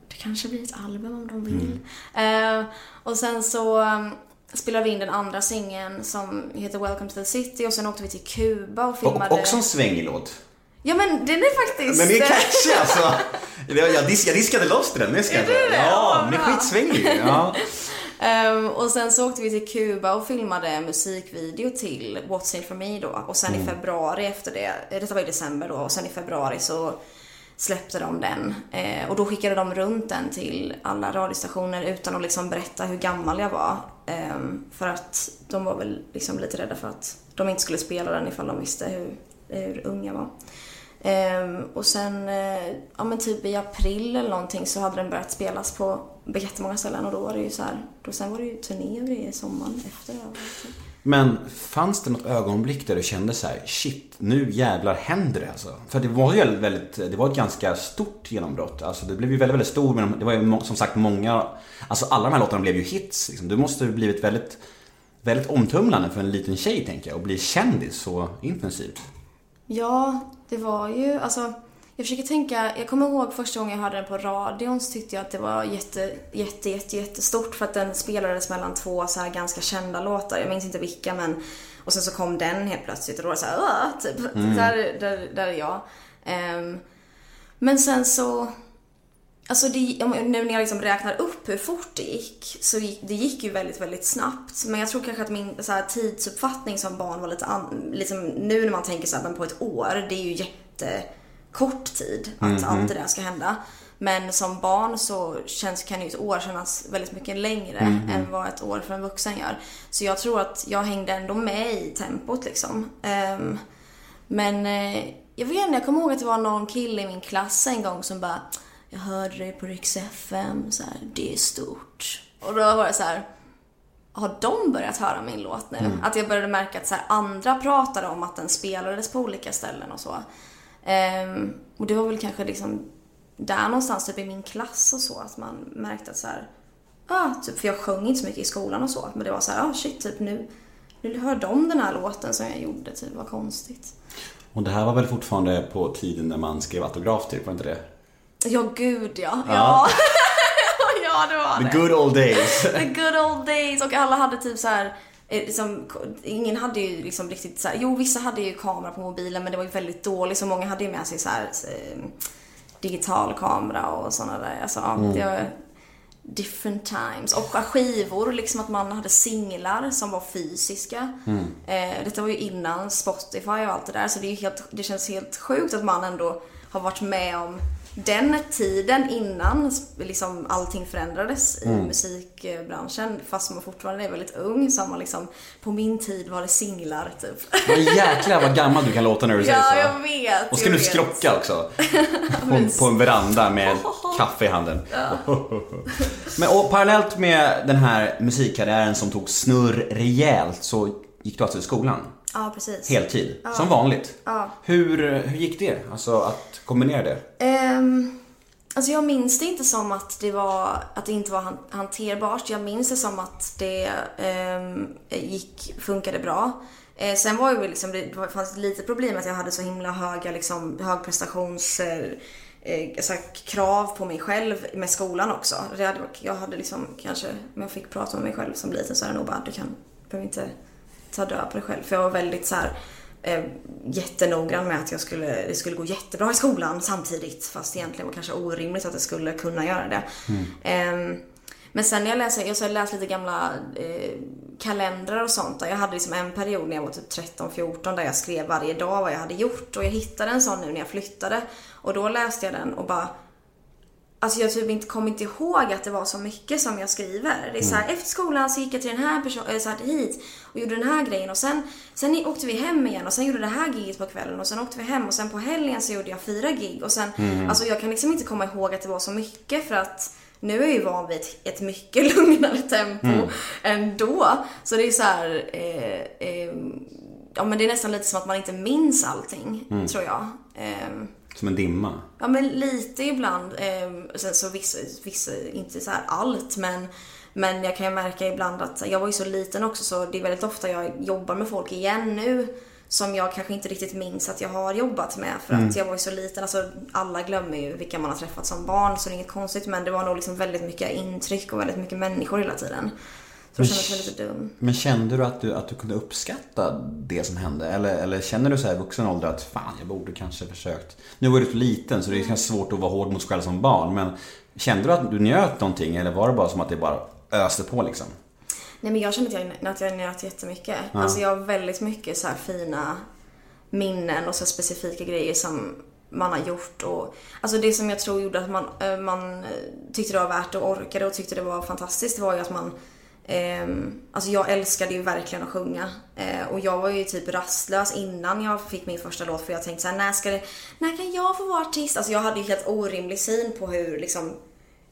det kanske blir ett album om de vill. Eh, och sen så, spelade vi in den andra singeln som heter Welcome to the City och sen åkte vi till Kuba och filmade. Och också en svängig låt. Ja men den är faktiskt... Men det är catchy alltså. Jag, jag, dis, jag diskade loss den, det ska jag det? Ja, den är skitsvängig. Ja. Ehm, och sen så åkte vi till Kuba och filmade en musikvideo till What's in for me då. Och sen i februari efter det, eh, detta var i december då, och sen i februari så släppte de den. Eh, och då skickade de runt den till alla radiostationer utan att liksom berätta hur gammal jag var. Ehm, för att de var väl liksom lite rädda för att de inte skulle spela den ifall de visste hur, hur ung jag var. Ehm, och sen, eh, ja men typ i april eller någonting så hade den börjat spelas på jättemånga ställen och då var det ju så här, då sen var det ju turnéer i sommaren efter det. Men fanns det något ögonblick där du kände så här, shit, nu jävlar händer det alltså? För det var ju väldigt, det var ett ganska stort genombrott. Alltså det blev ju väldigt, väldigt stort, men det var ju som sagt många, alltså alla de här låtarna blev ju hits. Liksom. Du måste ju blivit väldigt, väldigt omtumlande för en liten tjej tänker jag, och bli kändis så intensivt. Ja, det var ju, alltså jag försöker tänka, jag kommer ihåg första gången jag hörde den på radion så tyckte jag att det var jätte, jätte, jätte, jättestort för att den spelades mellan två så här ganska kända låtar. Jag minns inte vilka men och sen så kom den helt plötsligt och då var det så här, "Åh", typ. Där, där, där är jag. Ehm, men sen så, alltså det, nu när jag liksom räknar upp hur fort det gick så gick, det gick ju väldigt, väldigt snabbt. Men jag tror kanske att min här, tidsuppfattning som barn var lite an, liksom, nu när man tänker så här, men på ett år, det är ju jättekort tid att allt det där ska hända. Men som barn så känns, kan ju ett år kännas väldigt mycket längre än vad ett år för en vuxen gör. Så jag tror att jag hängde ändå med i tempot liksom. Ehm, men eh, jag vet inte, jag kommer ihåg att det var någon kille i min klass en gång som bara Jag hörde dig på Rix FM, så här, det är stort. Och då var det så här har de börjat höra min låt nu? Att jag började märka att så här, andra pratade om att den spelades på olika ställen och så. Ehm, och det var väl kanske liksom där någonstans typ i min klass och så att man märkte att så här, ah, typ, för jag sjöng inte så mycket i skolan och så, men det var så här, ah shit, typ nu, nu hör de den här låten som jag gjorde, typ vad konstigt. Och det här var väl fortfarande på tiden när man skrev autograf typ, var inte det? Ja, gud ja. Ja, ja det var det. The good old days. The good old days och alla hade typ så här. eh, Liksom, ingen hade ju liksom riktigt så här, jo vissa hade ju kamera på mobilen men det var ju väldigt dåligt så många hade ju med sig så här eh, digital kamera och sådana där. Alltså, ja, det var different times. Och skivor, liksom att man hade singlar som var fysiska. Eh, detta var ju innan Spotify och allt det där så det, är helt, det känns helt sjukt att man ändå har varit med om den tiden innan liksom allting förändrades i musikbranschen fast man fortfarande är väldigt ung så har man liksom på min tid var det singlar typ. Vad jäklar vad gammal du kan låta när du säger Ja, så. jag vet. Och ska du skrocka också. På, en- på en veranda med kaffe i handen. Men och parallellt med den här musikkarriären som tog snurr rejält så gick du alltså i skolan. Ja, precis. Heltid. Som vanligt. Ja. Hur, hur gick det? Alltså att kombinera det? Um, alltså jag minns det inte som att det, var, att det inte var han- hanterbart. Jag minns det som att det um, gick, funkade bra. Eh, sen var ju liksom, det var- fanns lite problem med att jag hade så himla höga liksom, högprestations... Eh, alltså, krav på mig själv med skolan också. Det hade, jag hade liksom kanske, om jag fick prata med mig själv som liten så är det nog bara du kan, behöver inte ta död på dig själv. För jag var väldigt så här eh, jättenoggrann med att jag skulle, det skulle gå jättebra i skolan samtidigt. Fast egentligen var kanske orimligt att det skulle kunna göra det. Ehm, men sen när jag läste, jag så läste lite gamla eh, kalendrar och sånt. Där jag hade liksom en period när jag var typ 13-14 där jag skrev varje dag vad jag hade gjort. Och jag hittade en sån nu när jag flyttade. Och då läste jag den och bara Alltså jag typ inte kom inte ihåg att det var så mycket som jag skriver. Det är så här, efter skolan så gick jag till den här personen, så här, hit och gjorde den här grejen och sen, sen åkte vi hem igen och sen gjorde det här giget på kvällen och sen åkte vi hem och sen på helgen så gjorde jag fyra gig och sen, alltså jag kan liksom inte komma ihåg att det var så mycket för att nu är jag ju van vid ett, mycket lugnare tempo ändå. Så det är så här, eh, eh, ja men det är nästan lite som att man inte minns allting, tror jag. Ehm, Som en dimma. Ja men lite ibland. Eh, sen så vissa, vissa, inte så här allt men men jag kan ju märka ibland att jag var ju så liten också så det är väldigt ofta jag jobbar med folk igen nu som jag kanske inte riktigt minns att jag har jobbat med för att jag var ju så liten. Alltså alla glömmer ju vilka man har träffat som barn så det är inget konstigt men det var nog liksom väldigt mycket intryck och väldigt mycket människor hela tiden. Då kände jag mig lite dum. Men kände du att du, att du kunde uppskatta det som hände? Eller, eller känner du så här i vuxen ålder att fan, jag borde kanske försökt. Nu var du så liten så det är kanske svårt att vara hård mot sig själv som barn. Men kände du att du njöt någonting eller var det bara som att det bara öste på liksom? Nej men jag känner att jag, att jag njöt jättemycket. Alltså jag har väldigt mycket så här fina minnen och så specifika grejer som man har gjort och alltså det som jag tror gjorde att man, eh, man eh, tyckte det var värt och orkade och tyckte det var fantastiskt det var ju att man ehm, alltså jag älskade ju verkligen att sjunga eh, och jag var ju typ rastlös innan jag fick min första låt för jag tänkte såhär, när ska det, när kan jag få vara artist? Alltså jag hade ju helt orimlig syn på hur liksom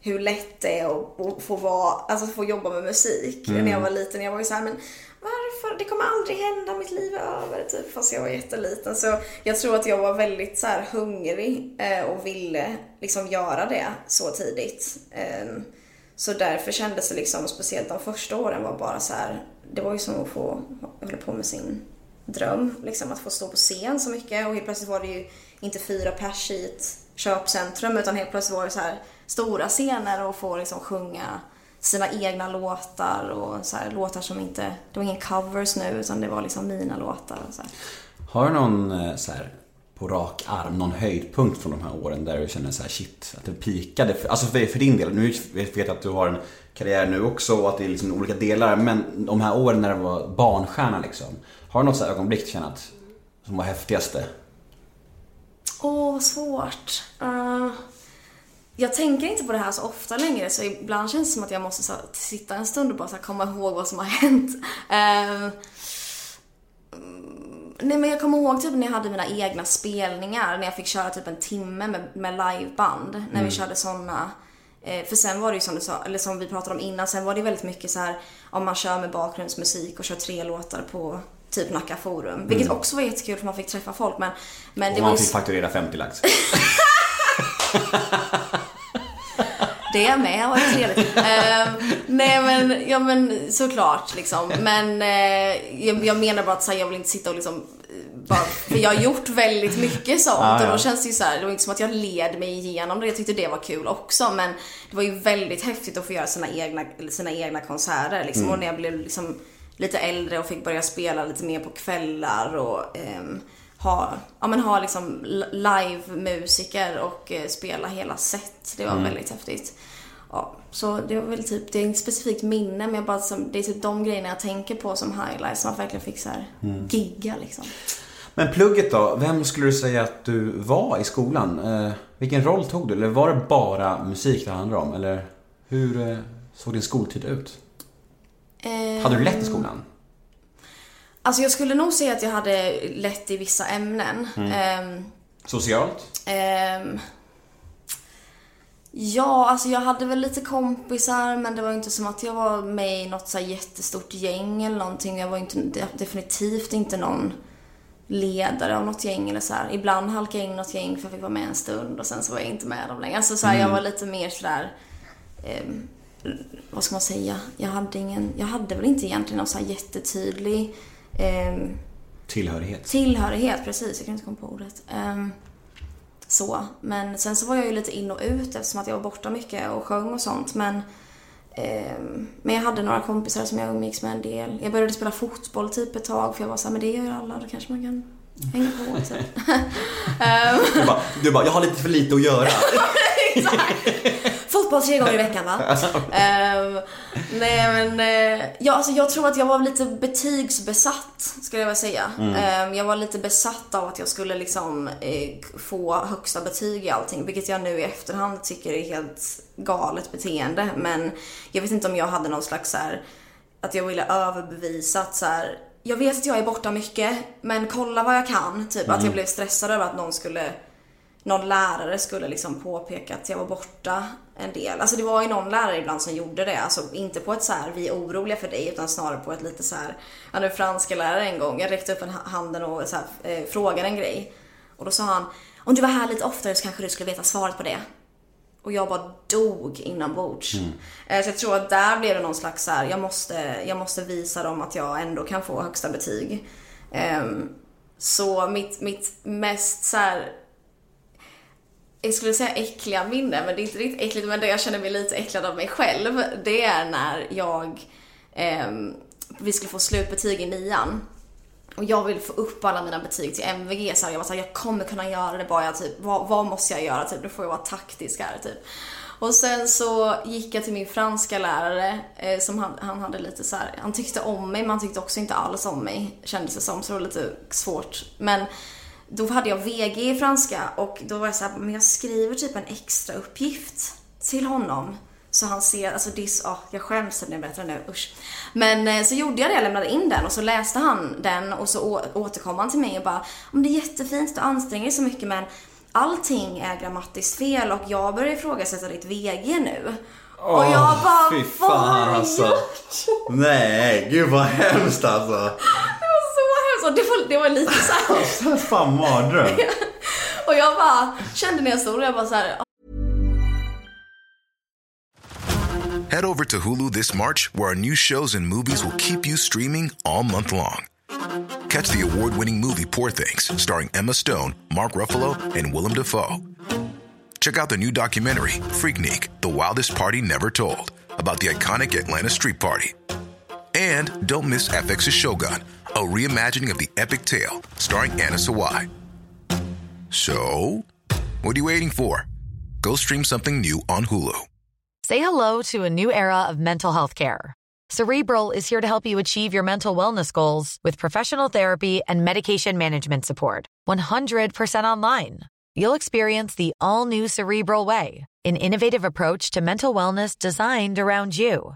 hur lätt det är att, att få vara, alltså få jobba med musik när jag var liten. Jag var ju såhär, men varför? Det kommer aldrig hända, mitt liv är över typ. Fast jag var jätteliten. Så jag tror att jag var väldigt så hungrig eh, och ville liksom göra det så tidigt. Så därför kändes det liksom, speciellt de första åren var bara så här, det var ju som att få hålla på med sin dröm. Liksom att få stå på scen så mycket och helt plötsligt var det ju inte fyra pers i ett köpcentrum utan helt plötsligt var det så här stora scener och få liksom sjunga sina egna låtar och så här, låtar som inte, det var ingen covers nu utan det var liksom mina låtar och så här. Har du någon eh, så här, på rak arm, någon höjdpunkt från de här åren där du känner så här shit, att det pikade? För, alltså för, för din del, nu vet jag att du har en karriär nu också och att det är liksom olika delar, men de här åren när du var barnstjärna liksom. Har du något så här ögonblick du känner att, som var häftigaste? Åh, vad svårt. Uh, jag tänker inte på det här så ofta längre så ibland känns det som att jag måste så, här, sitta en stund och bara så här, komma ihåg vad som har hänt. Uh, Nej men jag kommer ihåg typ när jag hade mina egna spelningar, när jag fick köra typ en timme med, med liveband. När vi körde såna. Eh, för sen var det ju som du sa, eller som vi pratade om innan, sen var det väldigt mycket så här om man kör med bakgrundsmusik och kör tre låtar på typ Nacka Forum. Vilket också var jättekul för man fick träffa folk men, men det Och var man ju fick fakturera 50 lax. Det med var trevligt. uh, nej men, ja men såklart liksom. Men uh, jag, jag menar bara att så här, jag vill inte sitta och liksom eh, bara, för jag har gjort väldigt mycket sånt Ja, ja. och då känns det ju så här, det var inte som att jag led mig igenom det. Jag tyckte det var kul också men det var ju väldigt häftigt att få göra sina egna, sina egna konserter liksom. Och när jag blev liksom lite äldre och fick börja spela lite mer på kvällar och ehm, ha, ja, men ha liksom li- live-musiker och eh, spela hela set. Det var väldigt häftigt. Ja, så det var väl typ, det är inget specifikt minne men jag bara, det är typ de grejerna jag tänker på som highlights. Som man verkligen fick så här gigga liksom. Men plugget då? Vem skulle du säga att du var i skolan? Eh, vilken roll tog du? Eller var det bara musik det handlade om? Eller hur eh, såg din skoltid ut? Hade du lätt i skolan? Alltså jag skulle nog säga att jag hade lätt i vissa ämnen. Ehm, Socialt? Ehm, ja, alltså jag hade väl lite kompisar men det var inte som att jag var med i något så jättestort gäng eller någonting. Jag var inte, de- definitivt inte någon ledare av något gäng eller så här. Ibland halkade jag in i något gäng för jag fick vara med en stund och sen så var jag inte med dem längre. Alltså så här, jag var lite mer sådär, ehm, vad ska man säga? Jag hade ingen, jag hade väl inte egentligen någon så här jättetydlig ehm, Tillhörighet? Tillhörighet, precis. Jag kan inte komma på ordet. Ehm, så. Men sen så var jag ju lite in och ut eftersom att jag var borta mycket och sjöng och sånt. Men, ehm, men jag hade några kompisar som jag umgicks med en del. Jag började spela fotboll typ ett tag för jag var såhär, men det gör alla, då kanske man kan hänga på typ. Du bara, du bara, jag har lite för lite att göra. Fotboll tre gånger i veckan va? Ehm, nej men, eh, ja, alltså, jag tror att jag var lite betygsbesatt skulle jag vilja säga. Ehm, jag var lite besatt av att jag skulle liksom eh, få högsta betyg i allting. Vilket jag nu i efterhand tycker är helt galet beteende. Men jag vet inte om jag hade någon slags så här, att jag ville överbevisa att så här, jag vet att jag är borta mycket men kolla vad jag kan. Typ att jag blev stressad över att någon skulle någon lärare skulle liksom påpeka att jag var borta en del. Alltså det var ju någon lärare ibland som gjorde det. Alltså inte på ett så här vi är oroliga för dig utan snarare på ett lite så här. Hade en franska lärare en gång. Jag räckte upp en ha- handen och så här, eh, frågade en grej. Och då sa han om du var här lite oftare så kanske du skulle veta svaret på det. Och jag bara dog inombords. Eh, Så jag tror att där blev det någon slags så här, jag måste, jag måste visa dem att jag ändå kan få högsta betyg. Ehm, Så mitt, mitt mest så här jag skulle säga äckliga minnen, men det är inte riktigt äckligt, men det jag känner mig lite äcklad av mig själv, det är när jag eh, vi skulle få slutbetyg i nian. Och jag vill få upp alla mina betyg till MVG så jag var såhär, jag kommer kunna göra det bara jag typ, vad, vad måste jag göra typ, då får jag vara taktisk här typ. Och sen så gick jag till min franska lärare eh, som han, han hade lite så här, han tyckte om mig men han tyckte också inte alls om mig kändes det som så det var lite svårt. Men då hade jag VG i franska och då var jag så här, men jag skriver typ en extra uppgift till honom. Så han ser, alltså är, oh, jag skäms när jag berättar nu, usch. Men eh, så gjorde jag det, jag lämnade in den och så läste han den och så återkom han till mig och bara, om det är jättefint, du anstränger dig så mycket men allting är grammatiskt fel och jag börjar ifrågasätta ditt VG nu. och jag bara, fy vad har fan jag alltså. gjort? Nej, gud vad hemskt alltså. Det så det var, det var lite så här. Fan mardröm. Och jag bara kände när jag stod där, jag bara så här, ah. Head over to Hulu this March, where our new shows and movies will keep you streaming all month long. Catch the award winning movie Poor Things, starring Emma Stone, Mark Ruffalo, and Willem Dafoe. Check out the new documentary, Freaknik The Wildest Party Never Told, about the iconic Atlanta Street Party. And don't miss FX's Shogun, a reimagining of the epic tale, starring Anna Sawai. So, what are you waiting for? Go stream something new on Hulu. Say hello to a new era of mental health care. Cerebral is here to help you achieve your mental wellness goals with professional therapy and medication management support. 100% online. You'll experience the all new Cerebral Way, an innovative approach to mental wellness designed around you.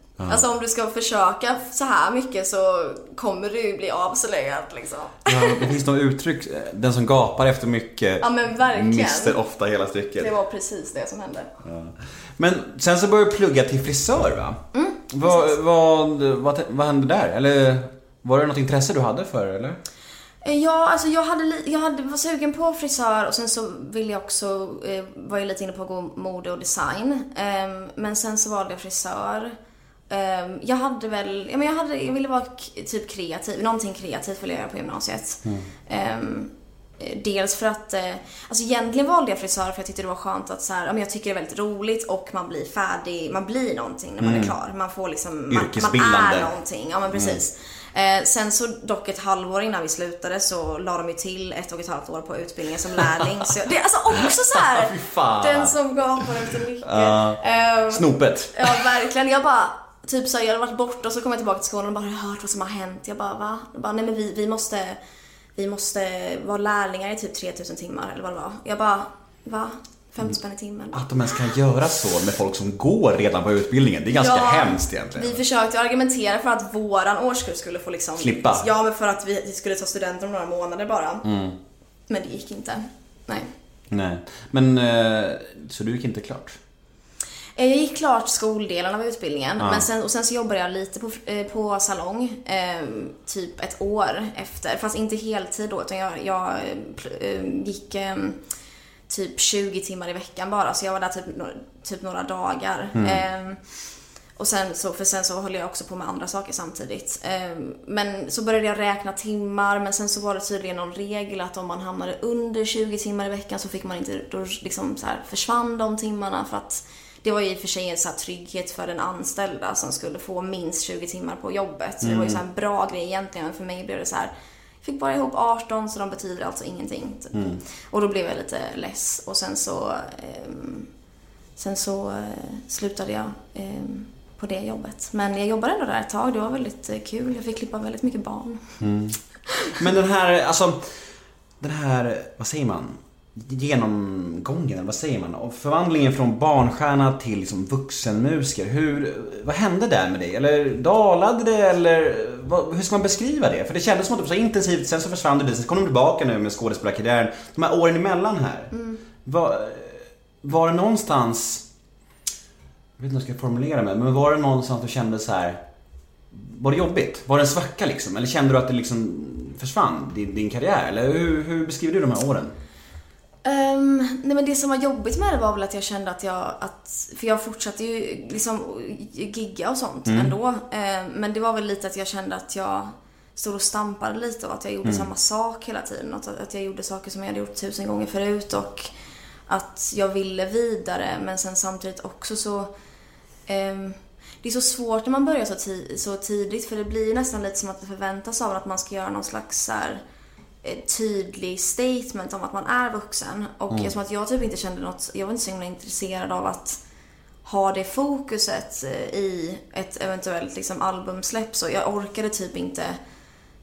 Alltså om du ska försöka så här mycket så kommer du ju bli avslöjad liksom. Ja, det finns något uttryck, den som gapar efter mycket Ja men verkligen. mister ofta hela stycket. Det var precis det som hände. Men sen så började du plugga till frisör va? Mm, vad, vad, vad, vad hände där? Eller var det något intresse du hade för eller? Eh, Ja, alltså jag hade, jag hade var sugen på frisör och sen så ville jag också, eh, var jag lite inne på att gå mode och design. Ehm, men sen så valde jag frisör. Ehm, jag hade väl, ja men jag hade, jag ville vara typ kreativ, någonting kreativt ville jag göra på gymnasiet. Ehm, eh, Dels för att, eh, alltså egentligen valde jag frisör för jag tyckte det var skönt att så här, ja, men jag tycker det är väldigt roligt och man blir färdig, man blir någonting när man är klar. Man får liksom, man, man är någonting. Ja men precis. Eh, sen så dock ett halvår innan vi slutade så la de ju till ett och ett halvt år på utbildningen som lärling. Så jag, det är alltså också så här, den som gapar efter mycket. Eh, Snopet. Ja, verkligen. Jag bara, typ så här, jag hade varit borta och så kom jag tillbaka till skolan och bara, har hört vad som har hänt? Jag bara, va? Jag bara, nej men vi, vi måste, vi måste vara lärlingar i typ 3000 timmar eller vad det var. Jag bara, va? 50 spänn i timmen. Att de ens kan göra så med folk som går redan på utbildningen, det är ganska hemskt egentligen. Vi försökte argumentera för att våran årskurs skulle få liksom... Slippa. Ja, men för att vi vi skulle ta studenten om några månader bara. Mm. Men det gick inte. Nej. Nej. Men, eh, så du gick inte klart? Eh, Jag gick klart skoldelen av utbildningen men sen, och sen så jobbade jag lite på, eh, på salong eh, typ ett år efter. Fast inte heltid då utan jag, jag eh, gick eh, typ 20 timmar i veckan bara så jag var där typ, no- typ några dagar. Eh, och sen så, för sen så höll jag också på med andra saker samtidigt. Eh, Men så började jag räkna timmar men sen så var det tydligen någon regel att om man hamnade under 20 timmar i veckan så fick man inte, då liksom så här försvann de timmarna för att det var ju i och för sig en så trygghet för den anställda som skulle få minst 20 timmar på jobbet. Så det var ju så en bra grej egentligen men för mig blev det så här jag fick bara ihop 18 så de betyder alltså ingenting. Typ. Och då blev jag lite less och sen så ehm, Sen så eh, slutade jag eh, på det jobbet. Men jag jobbade ändå där ett tag. Det var väldigt eh, kul. Jag fick klippa väldigt mycket barn. Men den här, alltså, den här, vad säger man? Genomgången, eller vad säger man? Och förvandlingen från barnstjärna till liksom vuxenmusiker. Hur, vad hände där med dig? Eller dalade det eller vad, hur ska man beskriva det? För det kändes som att det var så intensivt, sen så försvann det lite, sen kom du tillbaka nu med skådespelarkarriären. De här åren emellan här. Var, var det någonstans, jag vet inte hur jag ska formulera mig, men var det någonstans du kände så här var det jobbigt? Var det en svacka liksom? Eller kände du att det liksom försvann, din, din karriär? Eller hur, hur beskriver du de här åren? Ehm, nej men det som var jobbigt med det var väl att jag kände att jag, att, för jag fortsatte ju liksom gigga och sånt ändå. Ehm, men det var väl lite att jag kände att jag stod och stampade lite och att jag gjorde samma sak hela tiden. Att, att jag gjorde saker som jag hade gjort tusen gånger förut och att jag ville vidare men sen samtidigt också så ehm, det är så svårt när man börjar så, ti- så tidigt för det blir nästan lite som att det förväntas av att man ska göra någon slags så här, tydlig statement om att man är vuxen. Och eftersom att jag typ inte kände något, jag var inte så himla intresserad av att ha det fokuset eh, i ett eventuellt liksom albumsläpp så jag orkade typ inte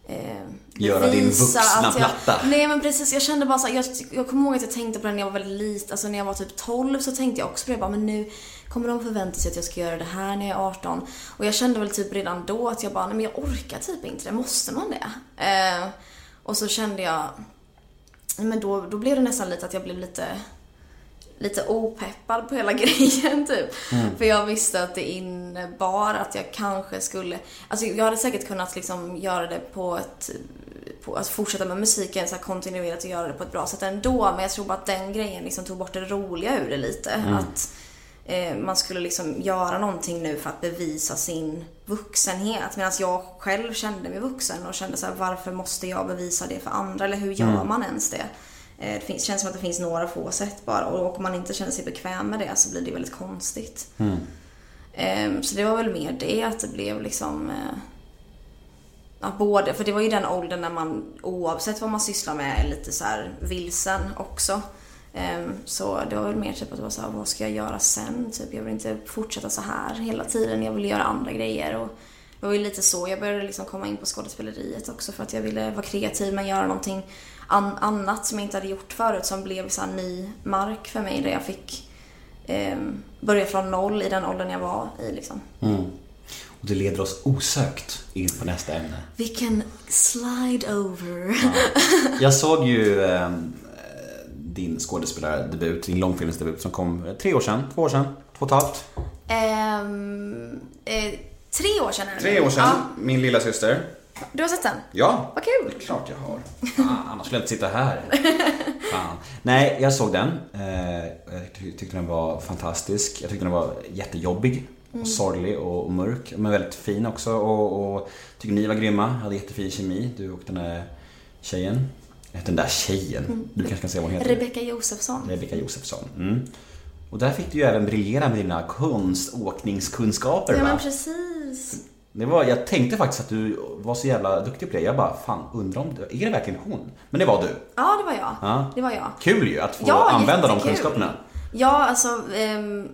eh, Göra din vuxna att jag, platta. Nej men precis, jag kände bara så här, jag, jag kommer ihåg att jag tänkte på det när jag var väldigt liten, alltså när jag var typ 12 så tänkte jag också på det, bara, men nu kommer de förvänta sig att jag ska göra det här när jag är 18. Och jag kände väl typ redan då att jag bara, nej men jag orkar typ inte det, måste man det? Eh, och så kände jag, men då, då blev det nästan lite att jag blev lite lite opeppad på hela grejen typ. För jag visste att det innebar att jag kanske skulle, alltså jag hade säkert kunnat liksom göra det på ett, på att fortsätta med musiken så här kontinuerligt och göra det på ett bra sätt ändå. Men jag tror bara att den grejen liksom tog bort det roliga ur det lite. Att eh, man skulle liksom göra någonting nu för att bevisa sin vuxenhet. Medan jag själv kände mig vuxen och kände så här, varför måste jag bevisa det för andra? Eller hur gör man ens det? Eh, Det finns, känns som att det finns några få sätt bara och om man inte känner sig bekväm med det så blir det väldigt konstigt. Ehm, Så det var väl mer det att det blev liksom eh, Ja, både, för det var ju den åldern när man oavsett vad man sysslar med är lite så vilsen också. Ehm, Så det var väl mer typ att det var så här, vad ska jag göra sen? Typ, jag vill inte fortsätta så här hela tiden. Jag vill göra andra grejer. Och det var ju lite så jag började liksom komma in på skådespeleriet också för att jag ville vara kreativ men göra någonting an- annat som jag inte hade gjort förut som blev så ny mark för mig där jag fick ehm, börja från noll i den åldern jag var i liksom. Och det leder oss osökt in på nästa ämne. Vi kan slide over. Jag såg ju eh, din skådespelardebut, din långfilmsdebut som kom eh, tre år sedan, två år sedan, två och ett halvt. Ehm, eh, tre år sedan Tre år sedan, Ja, min lilla syster. du har sett den? Ja, Vad kul. det är klart jag har. Fan, annars skulle jag inte sitta här. Fan. Nej, jag såg den. Eh, Jag ty- tyckte den var fantastisk. Jag tyckte den var jättejobbig. Och sorglig och, och mörk. Men väldigt fin också. Och, och tycker ni var grymma. Hade jättefin kemi. Du och den där tjejen. Den där tjejen. Du kanske kan säga vad hon heter? Rebecca Josefsson. Rebecca Josefsson. Mm. Och där fick du ju även briljera med dina konståkningskunskaper Ja va? men precis. Det var, jag tänkte faktiskt att du var så jävla duktig på det. Jag bara, fan undrar om det, är det verkligen hon? Men det var du. Ja, det var jag. Ja. Det var jag. Kul ju att få Ja, använda de kunskaperna. Ja, alltså. ehm,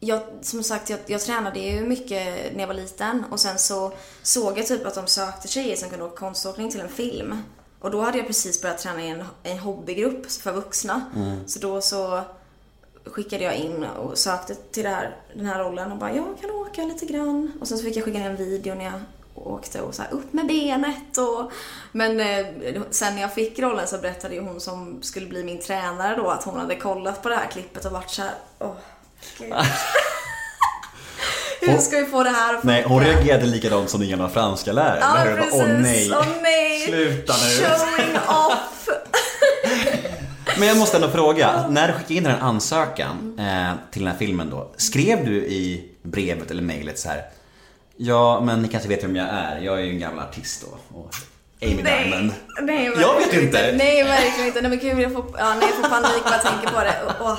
jag, som sagt, jag, jag tränade ju mycket när jag var liten och sen så såg jag typ att de sökte tjejer som kunde åka konståkning till en film. Och då hade jag precis börjat träna i en, en hobbygrupp för vuxna. Så då så skickade jag in och sökte till här, den här rollen och bara jag kan åka lite grann. Och sen så fick jag skicka ner en video när jag åkte och så här, upp med benet och... Men eh, sen när jag fick rollen så berättade ju hon som skulle bli min tränare då att hon hade kollat på det här klippet och varit så här, åh, gud. Hur ska vi få det här att Nej, hon funka? reagerade likadant som din gamla franska lärare. Ja, precis. Åh nej. Åh nej. Sluta nu. Showing off. Men jag måste ändå fråga, när du skickade in den här ansökan eh, till den här filmen då. Skrev du i brevet eller mejlet så här. Ja, men ni kanske vet vem jag är. Jag är ju en gammal artist då. Och Amy Diamond. Nej, Jag vet inte. Nej, verkligen inte. Nej men gud, jag får, ja, nej, jag får panik bara jag tänker på det. Åh.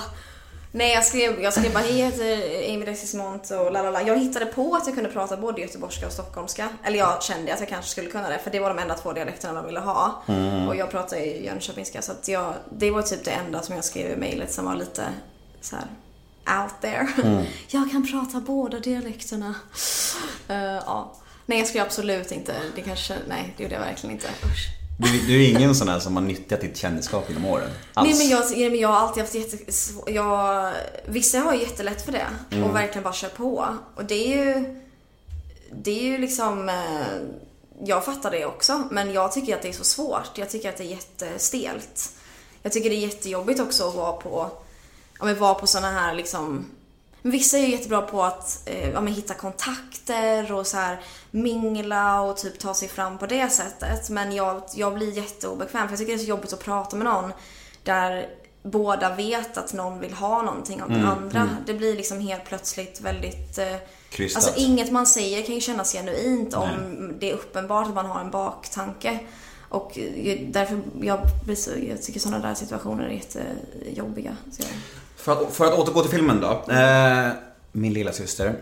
Nej, jag skrev, jag skrev bara hej, jag heter Amy Dexismont och la la la. Jag hittade på att jag kunde prata både göteborgska och stockholmska. Eller jag kände att jag kanske skulle kunna det, för det var de enda två dialekterna de ville ha. Och jag pratar ju jönköpingska, så att jag, det var typ det enda som jag skrev i mejlet som var lite så här out there. jag kan prata båda dialekterna. Eh, ja. Nej, jag skrev absolut inte. Det kanske, nej, det gjorde jag verkligen inte. Usch. Du, du är ingen sån här som har nyttjat ditt kändisskap genom åren? Alls. Nej men jag, men jag har alltid haft jätte... Jag, vissa har ju jättelätt för det Mm. och verkligen bara kör på. Och det är ju... Det är ju liksom... eh, Jag fattar det också, men jag tycker att det är så svårt. Jag tycker att det är jättestelt. Jag tycker det är jättejobbigt också att vara på... Ja men vara på såna här liksom... Vissa är ju jättebra på att eh, ja, hitta kontakter och så här mingla och typ ta sig fram på det sättet. Men jag, jag blir jätteobekväm för jag tycker det är så jobbigt att prata med någon där båda vet att någon vill ha någonting av den andra. Det blir liksom helt plötsligt väldigt... Eh, Krystat. alltså inget man säger kan ju kännas genuint om det är uppenbart att man har en baktanke. Och därför, jag, jag tycker sådana där situationer är jättejobbiga. Så jag, För att, för att återgå till filmen då. Eh, min lilla syster.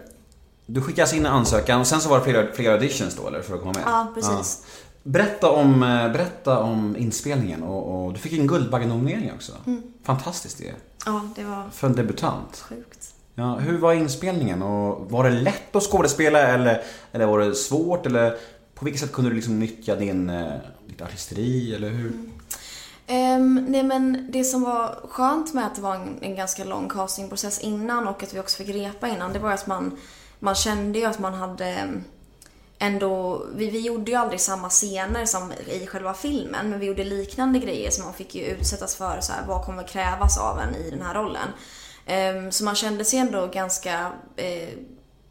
Du skickade in en ansökan, sen så var det flera, flera auditions då eller? För att komma med? Ja, precis. Berätta, om, eh, berätta om inspelningen och, och du fick en Guldbaggenominering också. Mm. Fantastiskt det. ja, det var För en debutant. sjukt. Ja, hur var inspelningen och var det lätt att skådespela eller, eller var det svårt eller på vilket sätt kunde du liksom nyttja din, eh, ditt artisteri eller hur? Um, nej men det som var skönt med att det var en, en ganska lång castingprocess innan och att vi också fick repa innan, det var att man, man kände ju att man hade ehm, ändå, vi, vi gjorde ju aldrig samma scener som i själva filmen, men vi gjorde liknande grejer som man fick ju utsättas för så här, vad kommer krävas av en i den här rollen. Um, så man kände sig ändå ganska eh,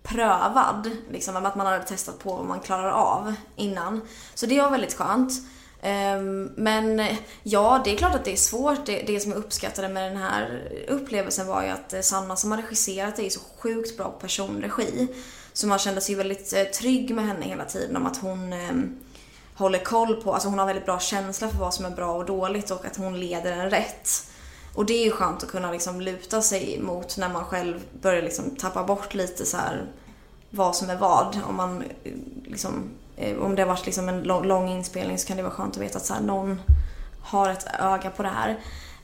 prövad, liksom, att man hade testat på vad man klarar av innan. Så det var väldigt skönt. Ehm, men ja, det är klart att det är svårt. Det, det som jag uppskattade med den här upplevelsen var ju att eh, Sanna som har regisserat är så sjukt bra på personregi. Så man kände sig väldigt eh, trygg med henne hela tiden om att hon ehm, håller koll på, alltså hon har väldigt bra känsla för vad som är bra och dåligt och att hon leder en rätt. Och det är ju skönt att kunna liksom luta sig mot när man själv börjar liksom tappa bort lite så här vad som är vad. Om, man, eh, liksom, om det har varit liksom en lång, inspelning så kan det vara skönt att veta att så någon har ett öga på det här.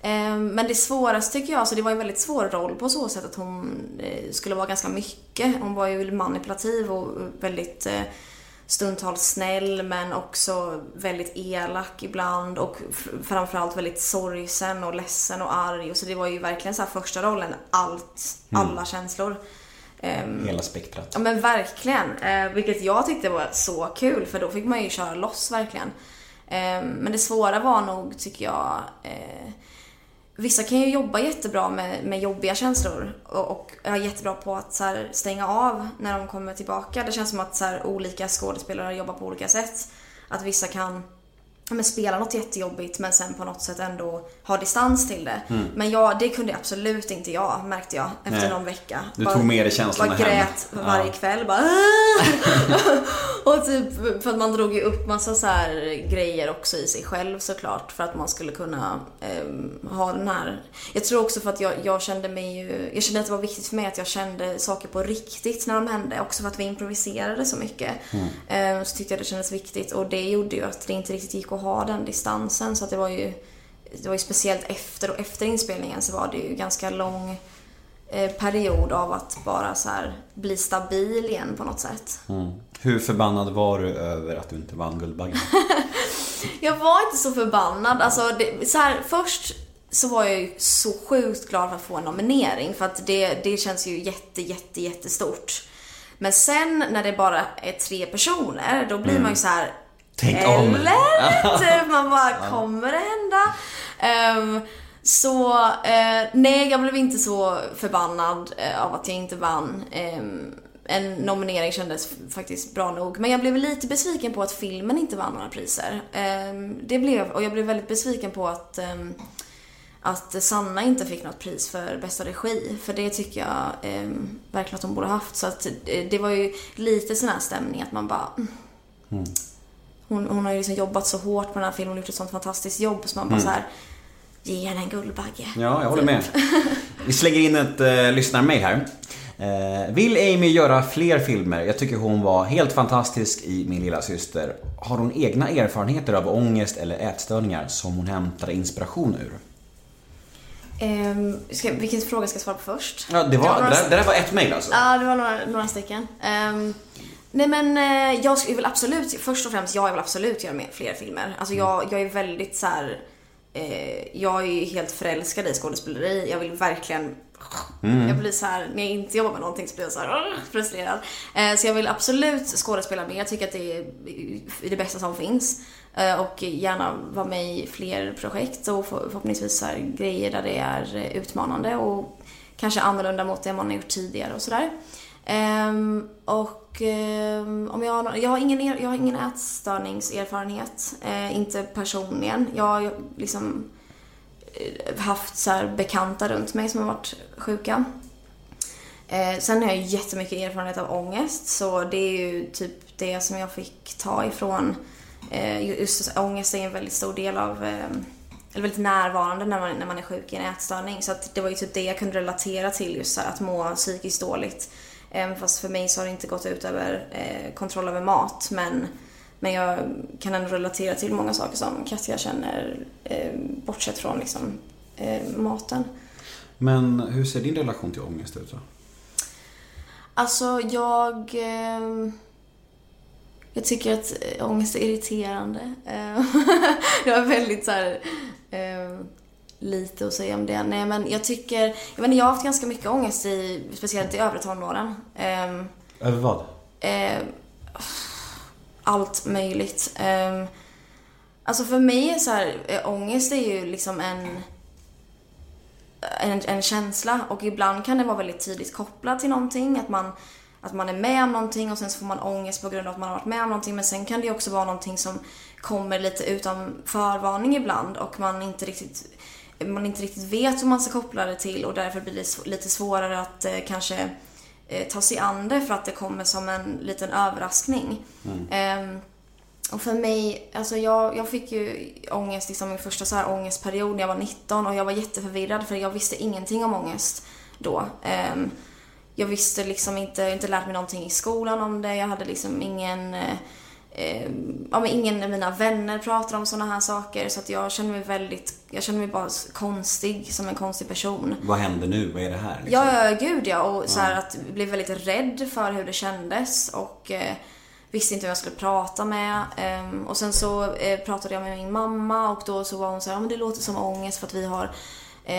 Eh, Men det svåraste tycker jag, så det var en väldigt svår roll på så sätt att hon eh, skulle vara ganska mycket. Hon var ju manipulativ och väldigt eh, stundtals snäll men också väldigt elak ibland och framförallt väldigt sorgsen och ledsen och arg. Och så det var ju verkligen så första rollen, allt, alla känslor. Ehm, Hela spektrat. Ja men verkligen. Eh, vilket jag tyckte var så kul för då fick man ju köra loss verkligen. Eh, men det svåra var nog, tycker jag, eh, Vissa kan ju jobba jättebra med, med jobbiga känslor och, och är jättebra på att så här, stänga av när de kommer tillbaka. Det känns som att så här, olika skådespelare jobbar på olika sätt. Att vissa kan men spela något jättejobbigt men sen på något sätt ändå ha distans till det. Men jag, det kunde absolut inte jag märkte jag efter Mm. Nej. någon vecka. Du tog med dig känslorna Bara hem. grät varje Ja. kväll bara Och typ för att man drog ju upp massa så här grejer också i sig själv såklart för att man skulle kunna ehm, ha den här Jag tror också för att jag, jag kände mig ju Jag kände att det var viktigt för mig att jag kände saker på riktigt när de hände också för att vi improviserade så mycket. Ehm, så tyckte jag det kändes viktigt och det gjorde ju att det inte riktigt gick att ha den distansen så att det var ju Det var ju speciellt efter och efter inspelningen så var det ju ganska lång eh, period av att bara så här bli stabil igen på något sätt. Hur förbannad var du över att du inte vann Guldbaggen? Jag var inte så förbannad. Alltså, det, så här, först så var jag ju så sjukt glad för att få en nominering för att det, det känns ju jätte, jätte, jättestort. Men sen när det bara är tre personer, då blir man ju så här. Tänk om. Eller? typ, man bara, kommer det hända? Ehm, så, eh, nej jag blev inte så förbannad eh, av att jag inte vann. Ehm, en nominering kändes faktiskt bra nog. Men jag blev lite besviken på att filmen inte vann några priser. Ehm, det blev, och jag blev väldigt besviken på att ehm, att Sanna inte fick något pris för bästa regi. För det tycker jag eh, verkligen att hon borde haft. Så att, eh, det var ju lite sån här stämning att man bara... Mm. Hon, hon har ju liksom jobbat så hårt på den här filmen och gjort ett sånt fantastiskt jobb så man bara så här Ge henne en Guldbagge. Ja, jag håller med. Vi slänger in ett uh, lyssnarmail här. Eh, vill Amy göra fler filmer? Jag tycker hon var helt fantastisk i Min lilla syster. Har hon egna erfarenheter av ångest eller ätstörningar som hon hämtar inspiration ur? Ehm, ska, vilken fråga ska jag svara på först? Ja, det, var, några- det, där, det där var ett mail alltså? Ja, det var några, några stycken. Ehm, Nej men eh, jag väl absolut, först och främst, jag vill absolut göra mer, fler filmer. Alltså jag, jag är väldigt så här. Eh, jag är helt förälskad i skådespeleri. Jag vill verkligen Jag blir så här, när jag inte jobbar med någonting så blir jag så här frustrerad. Eh, så jag vill absolut skådespela mer. Jag tycker att det är det bästa som finns. Eh, och gärna vara med i fler projekt och för- förhoppningsvis så grejer där det är eh, utmanande och kanske annorlunda mot det man har gjort tidigare och sådär. Um, och um, om jag, har jag, har ingen, er- jag har ingen ätstörningserfarenhet. uh, inte personligen. Jag har liksom eh, haft så här bekanta runt mig som har varit sjuka. Uh, sen har jag jättemycket erfarenhet av ångest så det är ju typ det som jag fick ta ifrån. Uh, just ångest är en väldigt stor del av, eh, eller väldigt närvarande när man, när man är sjuk i en ätstörning. Så att det var ju typ det jag kunde relatera till just här, att må psykiskt dåligt. Eh, fast för mig så har det inte gått ut över eh, kontroll över mat men men jag kan ändå relatera till många saker som Katja känner eh, bortsett från liksom, eh, maten. Men hur ser din relation till ångest ut då? Alltså jag... Eh, jag tycker att eh, ångest är irriterande. Eh, jag är väldigt så här, eh, lite att säga om det. Nej men jag tycker... Jag, vet inte, jag har haft ganska mycket ångest i, speciellt i övre tonåren. Eh, Över vad? Eh, allt möjligt. Eh, alltså för mig är så här, eh, ångest är ju liksom en, en, en känsla och ibland kan det vara väldigt tidigt kopplat till någonting. Att man, att man är med om någonting och sen så får man ångest på grund av att man har varit med om någonting. Men sen kan det också vara någonting som kommer lite utan förvarning ibland och man inte riktigt man inte riktigt vet hur man ska koppla det till och därför blir det lite svårare att eh, kanske eh, ta sig an det för att det kommer som en liten överraskning. Ehm, och för mig, alltså jag, jag fick ju ångest, liksom min första så här ångestperiod när jag var 19 och jag var jätteförvirrad för jag visste ingenting om ångest då. Ehm, jag visste liksom inte, inte lärt mig någonting i skolan om det. Jag hade liksom ingen, eh, eh, ja men ingen av mina vänner pratade om sådana här saker så att jag kände mig väldigt, jag kände mig bara konstig, som en konstig person. Vad händer nu? Vad är det här? liksom? Ja, ja, gud ja. Och så här att blev väldigt rädd för hur det kändes och eh, visste inte vem jag skulle prata med. Ehm, och sen så eh, pratade jag med min mamma och då så var hon så här, ja men det låter som ångest för att vi har eh,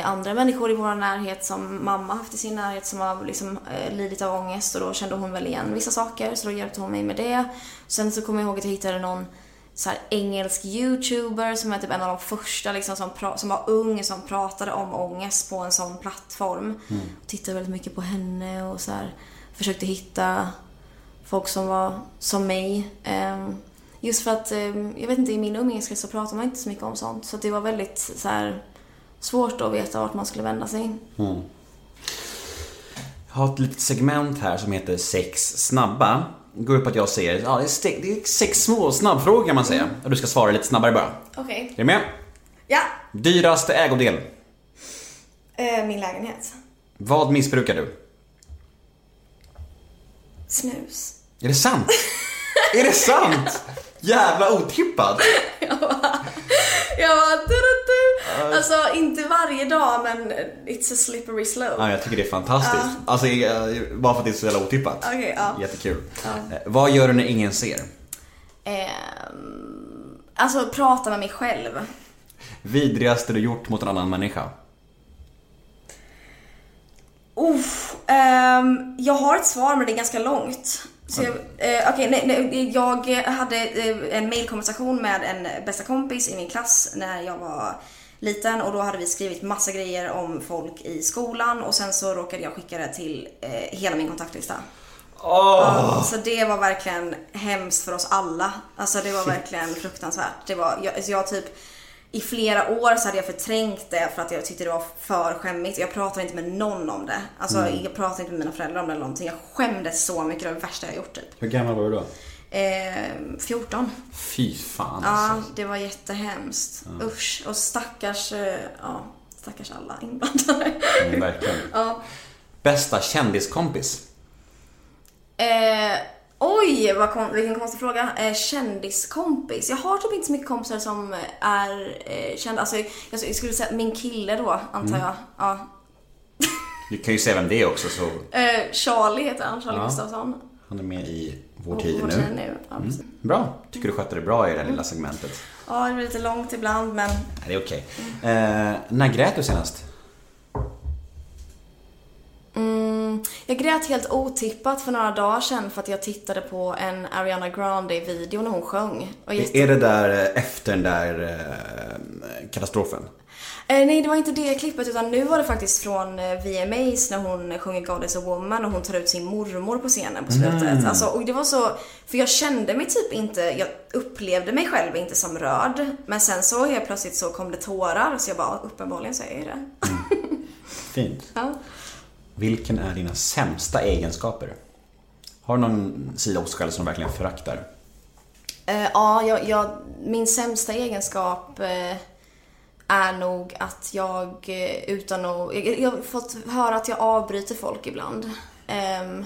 andra människor i vår närhet som mamma haft i sin närhet som har liksom eh, lidit av ångest och då kände hon väl igen vissa saker så då hjälpte hon mig med det. Sen så kommer jag ihåg att jag hittade någon så här engelsk youtuber som är typ en av de första liksom som, som var ung som pratade om ångest på en sån plattform. Och tittade väldigt mycket på henne och så här försökte hitta folk som var som mig. Ehm, just för att, ehm, jag vet inte, i min umgängeskrets så pratar man inte så mycket om sånt. Så att det var väldigt så här svårt att veta vart man skulle vända sig. Jag har ett litet segment här som heter sex snabba. Det går ut på att jag säger, ja det är, ste- det är sex små snabbfrågor kan man säga. Och du ska svara lite snabbare bara. Okej. Är du med? Ja. Dyraste ägodel? Eh, min lägenhet. Vad missbrukar du? Snus. Är det sant? är det sant? Jävla otippat! Jag bara, du, du. Alltså inte varje dag men it's a slippery slope. Ja, jag tycker det är fantastiskt. Alltså, eh, bara för att det är så jävla otippat. Okej, ja. Jättekul. Eh, Vad gör du när ingen ser? Ehm, alltså prata med mig själv. Vidrigaste du gjort mot en annan människa? Uff, ehm, jag har ett svar men det är ganska långt. Så jag, eh, okej, nej, nej, jag hade eh, en mailkonversation med en bästa kompis i min klass när jag var liten och då hade vi skrivit massa grejer om folk i skolan och sen så råkade jag skicka det till eh, hela min kontaktlista. Ja, så det var verkligen hemskt för oss alla. Alltså det var verkligen fruktansvärt. Det var, jag, alltså jag typ i flera år så hade jag förträngt det för att jag tyckte det var för skämmigt. Jag pratade inte med någon om det. Alltså jag pratade inte med mina föräldrar om det eller någonting. Jag skämdes så mycket. Det var det värsta jag gjort typ. Hur gammal var du då? Eh, 14. Fy fan Ja, alltså. det var jättehemskt. Usch. Och stackars, eh, ja, stackars alla inblandade. Mm, verkligen. ja. Bästa kändiskompis? Eh, oj, vad kon- vilken konstig fråga. Eh, kändiskompis. Jag har typ inte så mycket kompisar som är eh, kända. Alltså, jag skulle säga min kille då, antar jag. Ja. Du kan ju säga vem det är också så... Eh, Charlie heter han, Charlie Ja. Gustafsson. Han är med i Vår tid vår nu. tid nu. Ja, precis. Bra. Tycker du skötte det bra i det här lilla segmentet? ja, det blir lite långt ibland men Nej, det är okej. Eh, när grät du senast? Mm, jag grät helt otippat för några dagar sedan för att jag tittade på en Ariana Grande-video när hon sjöng. Jätte... Är det där eh, efter den där eh, katastrofen? Eh, nej, det var inte det klippet utan nu var det faktiskt från eh, VMAs när hon sjunger God is a woman och hon tar ut sin mormor på scenen på slutet. Alltså, och det var så, för jag kände mig typ inte, jag upplevde mig själv inte som rörd. Men sen så helt plötsligt så kom det tårar så jag bara, uppenbarligen så är det. Fint. ja. Vilken är dina sämsta egenskaper? Har du någon sida hos själv som du verkligen föraktar? Eh, ja, jag, jag, min sämsta egenskap eh, är nog att jag eh, utan att... Jag, jag har fått höra att jag avbryter folk ibland. Um,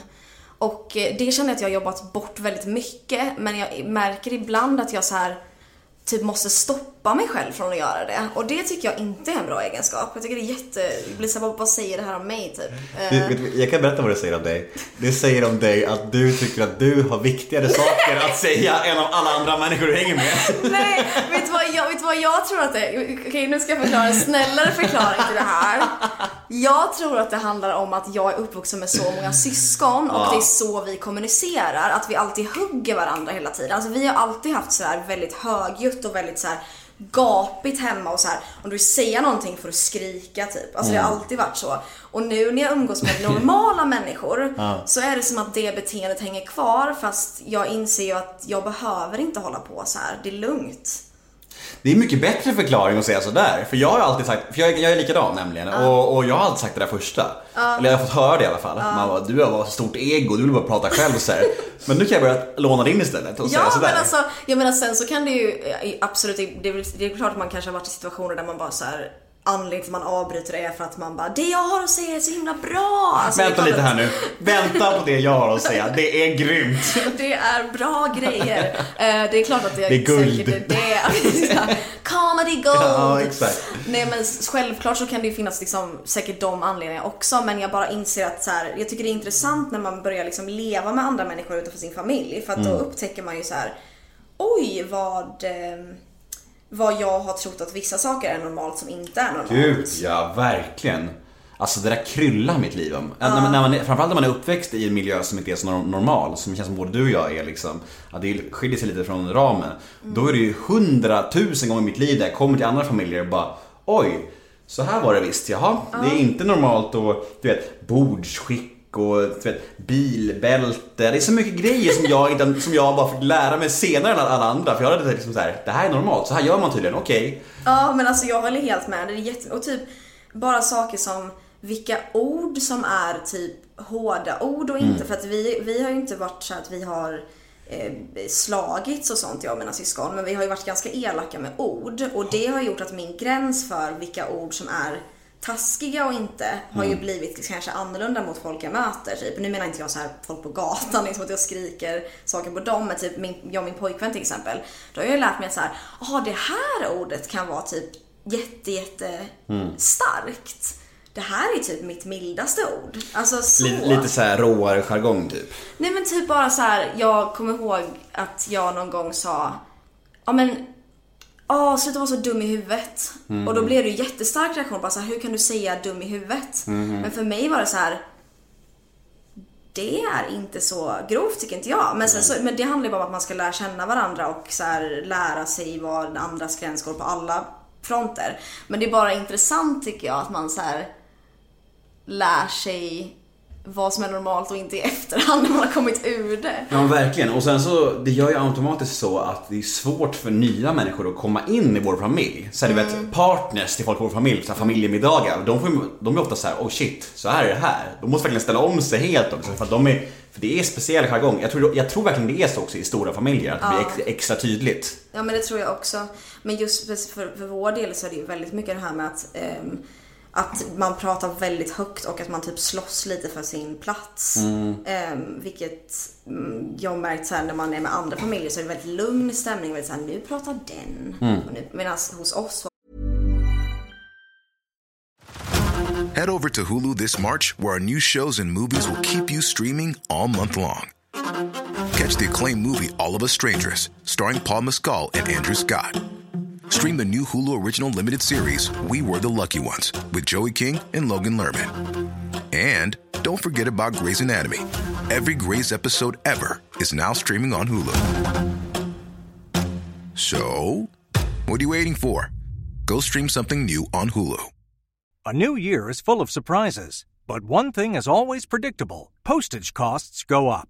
och eh, det känner jag att jag har jobbat bort väldigt mycket. Men jag märker ibland att jag så här typ måste stoppa mig själv från att göra det. Och det tycker jag inte är en bra egenskap. Jag tycker det är jätte... Det blir så här, vad säger det här om mig typ? Jag kan berätta vad det säger om dig. Det säger om dig att du tycker att du har viktigare saker att säga än om alla andra människor du hänger med. Nej, vet du, vad jag, vet vad jag tror att det är? Okej, nu ska jag förklara en snällare förklaring till det här. Jag tror att det handlar om att jag är uppvuxen med så många syskon och det är så vi kommunicerar. Att vi alltid hugger varandra hela tiden. Alltså vi har alltid haft så här väldigt högljutt och väldigt så här gapigt hemma och så här. om du vill säga någonting får du skrika typ. Alltså det har alltid varit så. Och nu när jag umgås med normala människor så är det som att det beteendet hänger kvar fast jag inser ju att jag behöver inte hålla på så här. Det är lugnt. Det är mycket bättre förklaring att säga sådär. För jag har alltid sagt, för jag, jag är likadan nämligen. Och, och jag har alltid sagt det där första. Eller jag har fått höra det i alla fall. Man bara, du har så stort ego, du vill bara prata själv och så här. Men nu kan jag börja låna din istället och säga Ja sådär. men alltså, jag menar sen så kan det ju absolut, det är, det är klart att man kanske har varit i situationer där man bara så här anledningen till att man avbryter är för att man bara det jag har att säga är så himla bra. Alltså, är Vänta lite här nu. Vänta på det jag har att säga. Det är grymt. Det är bra grejer. Eh, det är klart att det, Det är guld. säkert är det. Comedy gold. Ja, exakt. Nej men självklart så kan det ju finnas liksom, säkert de anledningarna också men jag bara inser att så här, jag tycker det är intressant när man börjar liksom leva med andra människor utanför sin familj för att Mm. då upptäcker man ju så här oj vad, eh, vad jag har trott att vissa saker är normalt som inte är normalt. Gud, ja verkligen. Alltså det där kryllar mitt liv om. När, man- när man, framförallt när man är uppväxt i en miljö som inte är så norm- normal, som känns som både du och jag är liksom, att det skiljer sig lite från ramen. Då är det ju hundratusen gånger i mitt liv där jag kommer till andra familjer och bara oj, så här var det visst, jaha. Det är inte normalt och du vet, bordsskick och vet, bilbälte. Det är så mycket grejer som jag, inte, som jag bara fick lära mig senare än alla andra. För jag hade liksom så här, det här är normalt, så här gör man tydligen, okej. Ja men alltså jag håller helt med. Det är jätte... Och typ bara saker som vilka ord som är typ hårda ord och inte. För att vi, vi har ju inte varit så att vi har eh, slagits och sånt jag och mina syskon. Men vi har ju varit ganska elaka med ord. Och det har gjort att min gräns för vilka ord som är taskiga och inte har ju blivit kanske annorlunda mot folk jag möter. Typ. Nu menar inte jag så här folk på gatan, liksom att jag skriker saker på dem. Men typ min, jag och min pojkvän till exempel. Då har jag lärt mig att så här, "Jaha, det här ordet kan vara typ jätte, jätte starkt. Det här är typ mitt mildaste ord. Alltså så. Lite, lite så här råare jargong typ. Nej men typ bara så här. jag kommer ihåg att jag någon gång sa, ja men, åh sluta vara så dum i huvudet. Och då blev det ju jättestark reaktion, bara så här, hur kan du säga dum i huvudet? Men för mig var det så här. Det är inte så grovt tycker inte jag. Men, sen så, men det handlar ju bara om att man ska lära känna varandra och så här, lära sig vad den andras gräns går på alla fronter. Men det är bara intressant tycker jag att man så här lär sig vad som är normalt och inte i efterhand när man har kommit ur det. Ja, verkligen. Och sen så, det gör ju automatiskt så att det är svårt för nya människor att komma in i vår familj. Så här, du vet, partners till folk i vår familj, så här, familjemiddagar. De, får, de är ofta så här, oh shit, så här är det här. De måste verkligen ställa om sig helt också. För, att de är, för det är speciell jargong. Jag tror, jag tror verkligen det är så också i stora familjer, att det blir ex, extra tydligt. Ja men det tror jag också. Men just för, för vår del så är det ju väldigt mycket det här med att, ehm, att man pratar väldigt högt och att man typ slåss lite för sin plats. Ehm, vilket mm, jag har märkt så här när man är med andra familjer så är det väldigt lugn stämning. Väldigt så här, nu pratar den. Nu- Medan hos oss Head over to Hulu this March, where our new shows and movies will keep you streaming all month long. catch the acclaimed movie All of Us Strangers, starring Paul Mescal and Andrew Scott. Stream the new Hulu original limited series We Were the Lucky Ones with Joey King and Logan Lerman. And don't forget about Grey's Anatomy. Every Grey's episode ever is now streaming on Hulu. So, what are you waiting for? Go stream something new on Hulu. A new year is full of surprises, but one thing is always predictable postage costs go up.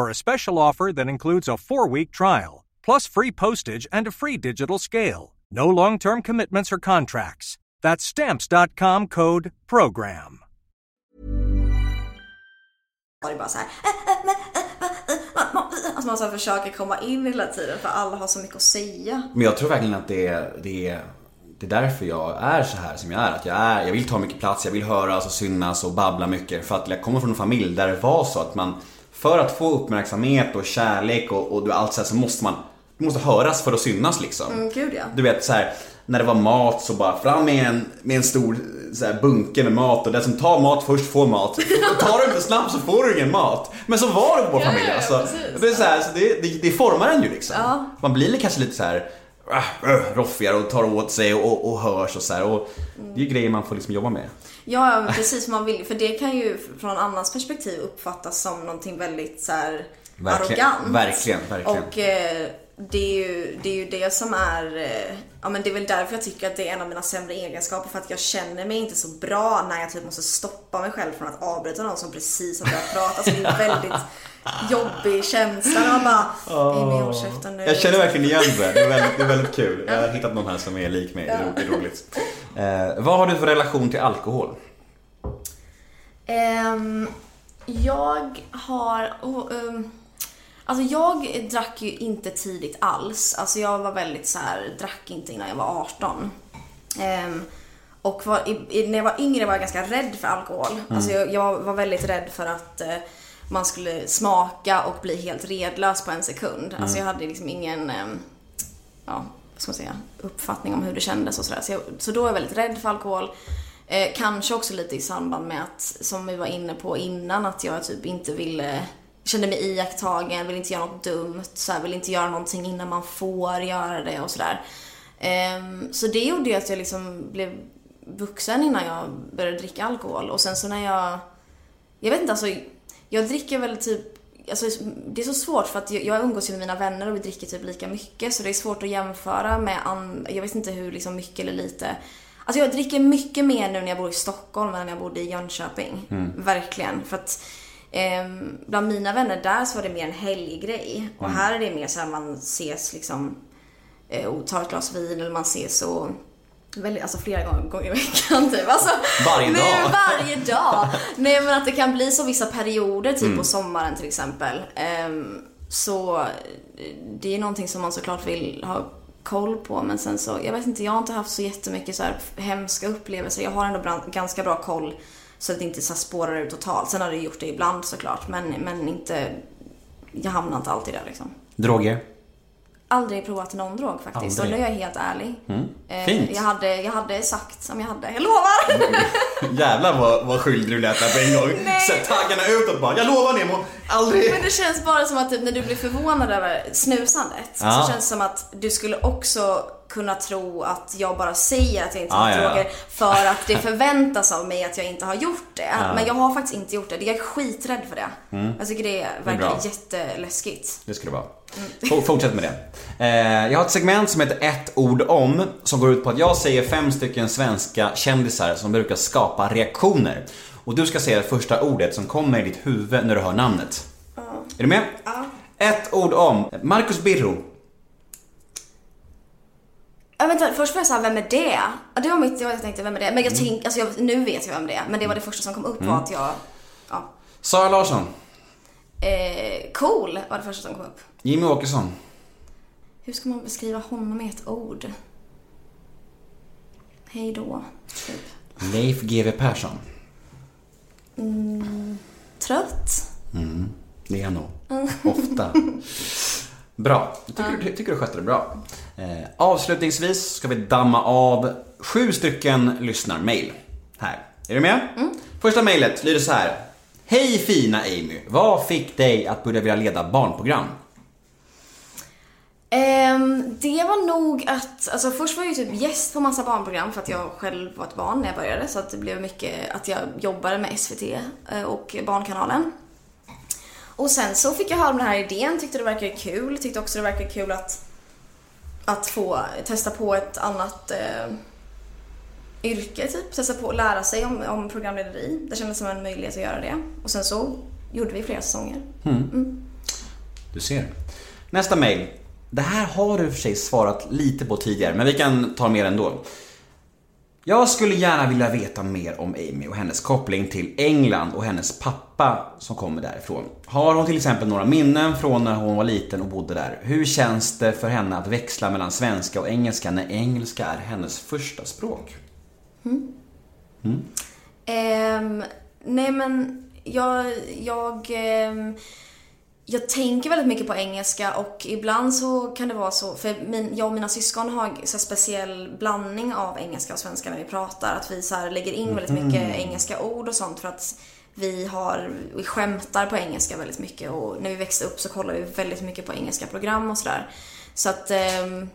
for a special offer that includes a four week trial, plus free postage and a free digital scale. No long term commitments or contracts. That's Stamps.com code PROGRAM. var det bara så här. Alltså man så försöker komma in hela tiden för alla har så mycket att säga. Men jag tror verkligen att det är, det är, det är därför jag är så här som jag är. Att jag, är. jag vill ta mycket plats, jag vill höras och synas och babbla mycket. För att jag kommer från en familj där det var så att man, för att få uppmärksamhet och kärlek och, och allt så här så måste man, du måste höras för att synas liksom. Mm, gud ja. Du vet så här, när det var mat så bara fram med en, med en stor så här, bunke med mat och den som tar mat först får mat. Och tar du inte snabbt så får du ingen mat. Men så var det på vår Ja, familj ja, alltså. precis. Det, är så här, så det, det, det formar en ju liksom. Man blir kanske lite så här äh, äh, roffigare och tar åt sig och, och, och hörs och så här. Och det är ju grejer man får liksom jobba med. Ja, precis man vill. För det kan ju från annans perspektiv uppfattas som någonting väldigt så här Verkligen, arrogant. verkligen, verkligen. Och eh, det, är ju, det är ju det som är, eh, ja men det är väl därför jag tycker att det är en av mina sämre egenskaper. För att jag känner mig inte så bra när jag typ måste stoppa mig själv från att avbryta någon som precis har börjat prata. Så det är en väldigt jobbig känsla när man bara, håll käften nu. Jag känner verkligen igen det. Det är väldigt, det är väldigt kul. Jag har hittat någon här som är lik mig. Det är är roligt. Eh, vad har du för relation till alkohol? Ehm, jag har... Oh, ehm, alltså jag drack ju inte tidigt alls. Alltså jag var väldigt så här, drack inte innan jag var 18. Ehm, och var, i, när jag var yngre var jag ganska rädd för alkohol. Alltså jag, jag var väldigt rädd för att eh, man skulle smaka och bli helt redlös på en sekund. Alltså jag hade liksom ingen... ehm, ja, vad ska man säga, uppfattning om hur det kändes och sådär. Så, jag, så då är jag väldigt rädd för alkohol. Eh, kanske också lite i samband med att, som vi var inne på innan, att jag typ inte ville, kände mig iakttagen, ville inte göra något dumt, så här, ville inte göra någonting innan man får göra det och sådär. Ehm, så det gjorde ju att jag liksom blev vuxen innan jag började dricka alkohol. Och sen så när jag, jag vet inte alltså, jag dricker väl typ Alltså, det är så svårt för att jag umgås ju med mina vänner och vi dricker typ lika mycket så det är svårt att jämföra med an, Jag vet inte hur liksom mycket eller lite. Alltså jag dricker mycket mer nu när jag bor i Stockholm än när jag bodde i Jönköping. Verkligen. För att ehm, bland mina vänner där så var det mer en helggrej. Och här är det mer så här man ses liksom eh, och tar ett glas vin eller man ses och Väldigt, alltså flera gånger, gånger i veckan typ. Alltså, Varje nej, dag. varje dag. Nej men att det kan bli så vissa perioder, typ Mm. på sommaren till exempel. Ehm, så det är någonting som man såklart vill ha koll på men sen så, jag vet inte, jag har inte haft så jättemycket så här hemska upplevelser. Jag har ändå ganska bra koll så att det inte så spårar ut totalt. Sen har det gjort det ibland såklart men, men inte, jag hamnar inte alltid där liksom. Droger? Aldrig provat någon drog faktiskt Aldrig. och nu är jag helt ärlig. Eh, Fint. Jag hade, jag hade sagt som jag hade, jag lovar! Jävlar vad, vad skyldig du lät där på en gång. Sätt taggarna utåt bara. Jag lovar Nemo, aldrig. Men det känns bara som att typ, när du blir förvånad över snusandet Ja. så känns det som att du skulle också kunna tro att jag bara säger att jag inte Ja, har ja, ja. droger för att det förväntas av mig att jag inte har gjort det. Men jag har faktiskt inte gjort det. Jag är skiträdd för det. Jag tycker det är Mm. bra. verkligen jätteläskigt. Det ska det vara. F- Fortsätt med det. Eh, jag har ett segment som heter ett ord om, som går ut på att jag säger fem stycken svenska kändisar som brukar skapa reaktioner. Och du ska säga det första ordet som kommer i ditt huvud när du hör namnet. Är du med? Ja. Ett ord om Marcus Birro. Ja, vänta, först var jag såhär, vem är det? Ja, det var mitt, jag tänkte, vem är det? Men jag tänkte, alltså jag, nu vet jag vem det är. Men det var det första som kom upp var att jag, ja. Sara Larsson. Eh, cool var det första som kom upp. Jimmy Åkesson. Hur ska man beskriva honom i ett ord? Hej då, typ. Leif GW Persson. Trött? Det är han nog. Ofta. Bra. Jag tycker, du, tycker du skötte det bra. Eh, avslutningsvis ska vi damma av sju stycken lyssnarmail. Här. Är du med? Första mejlet lyder så här. Hej fina Amy. Vad fick dig att börja vilja leda barnprogram? Ehm, det var nog att, alltså först var jag ju typ gäst på massa barnprogram för att jag själv var ett barn när jag började. Så att det blev mycket att jag jobbade med SVT eh, och Barnkanalen. Och sen så fick jag höra om den här idén, tyckte det verkade kul. Tyckte också det verkade kul att, att få testa på ett annat eh, yrke typ. Testa på att lära sig om, om programlederi. Det kändes som en möjlighet att göra det. Och sen så gjorde vi flera säsonger. Du ser. Nästa mejl. Det här har du för sig svarat lite på tidigare, men vi kan ta mer ändå. Jag skulle gärna vilja veta mer om Amy och hennes koppling till England och hennes pappa som kommer därifrån. Har hon till exempel några minnen från när hon var liten och bodde där? Hur känns det för henne att växla mellan svenska och engelska när engelska är hennes första språk? Ehm, nej men jag, jag, ehm, jag tänker väldigt mycket på engelska och ibland så kan det vara så, för min, jag och mina syskon har så speciell blandning av engelska och svenska när vi pratar. Att vi så lägger in väldigt mycket engelska ord och sånt för att vi, har, vi skämtar på engelska väldigt mycket och när vi växte upp så kollade vi väldigt mycket på engelska program och sådär. Så att ehm,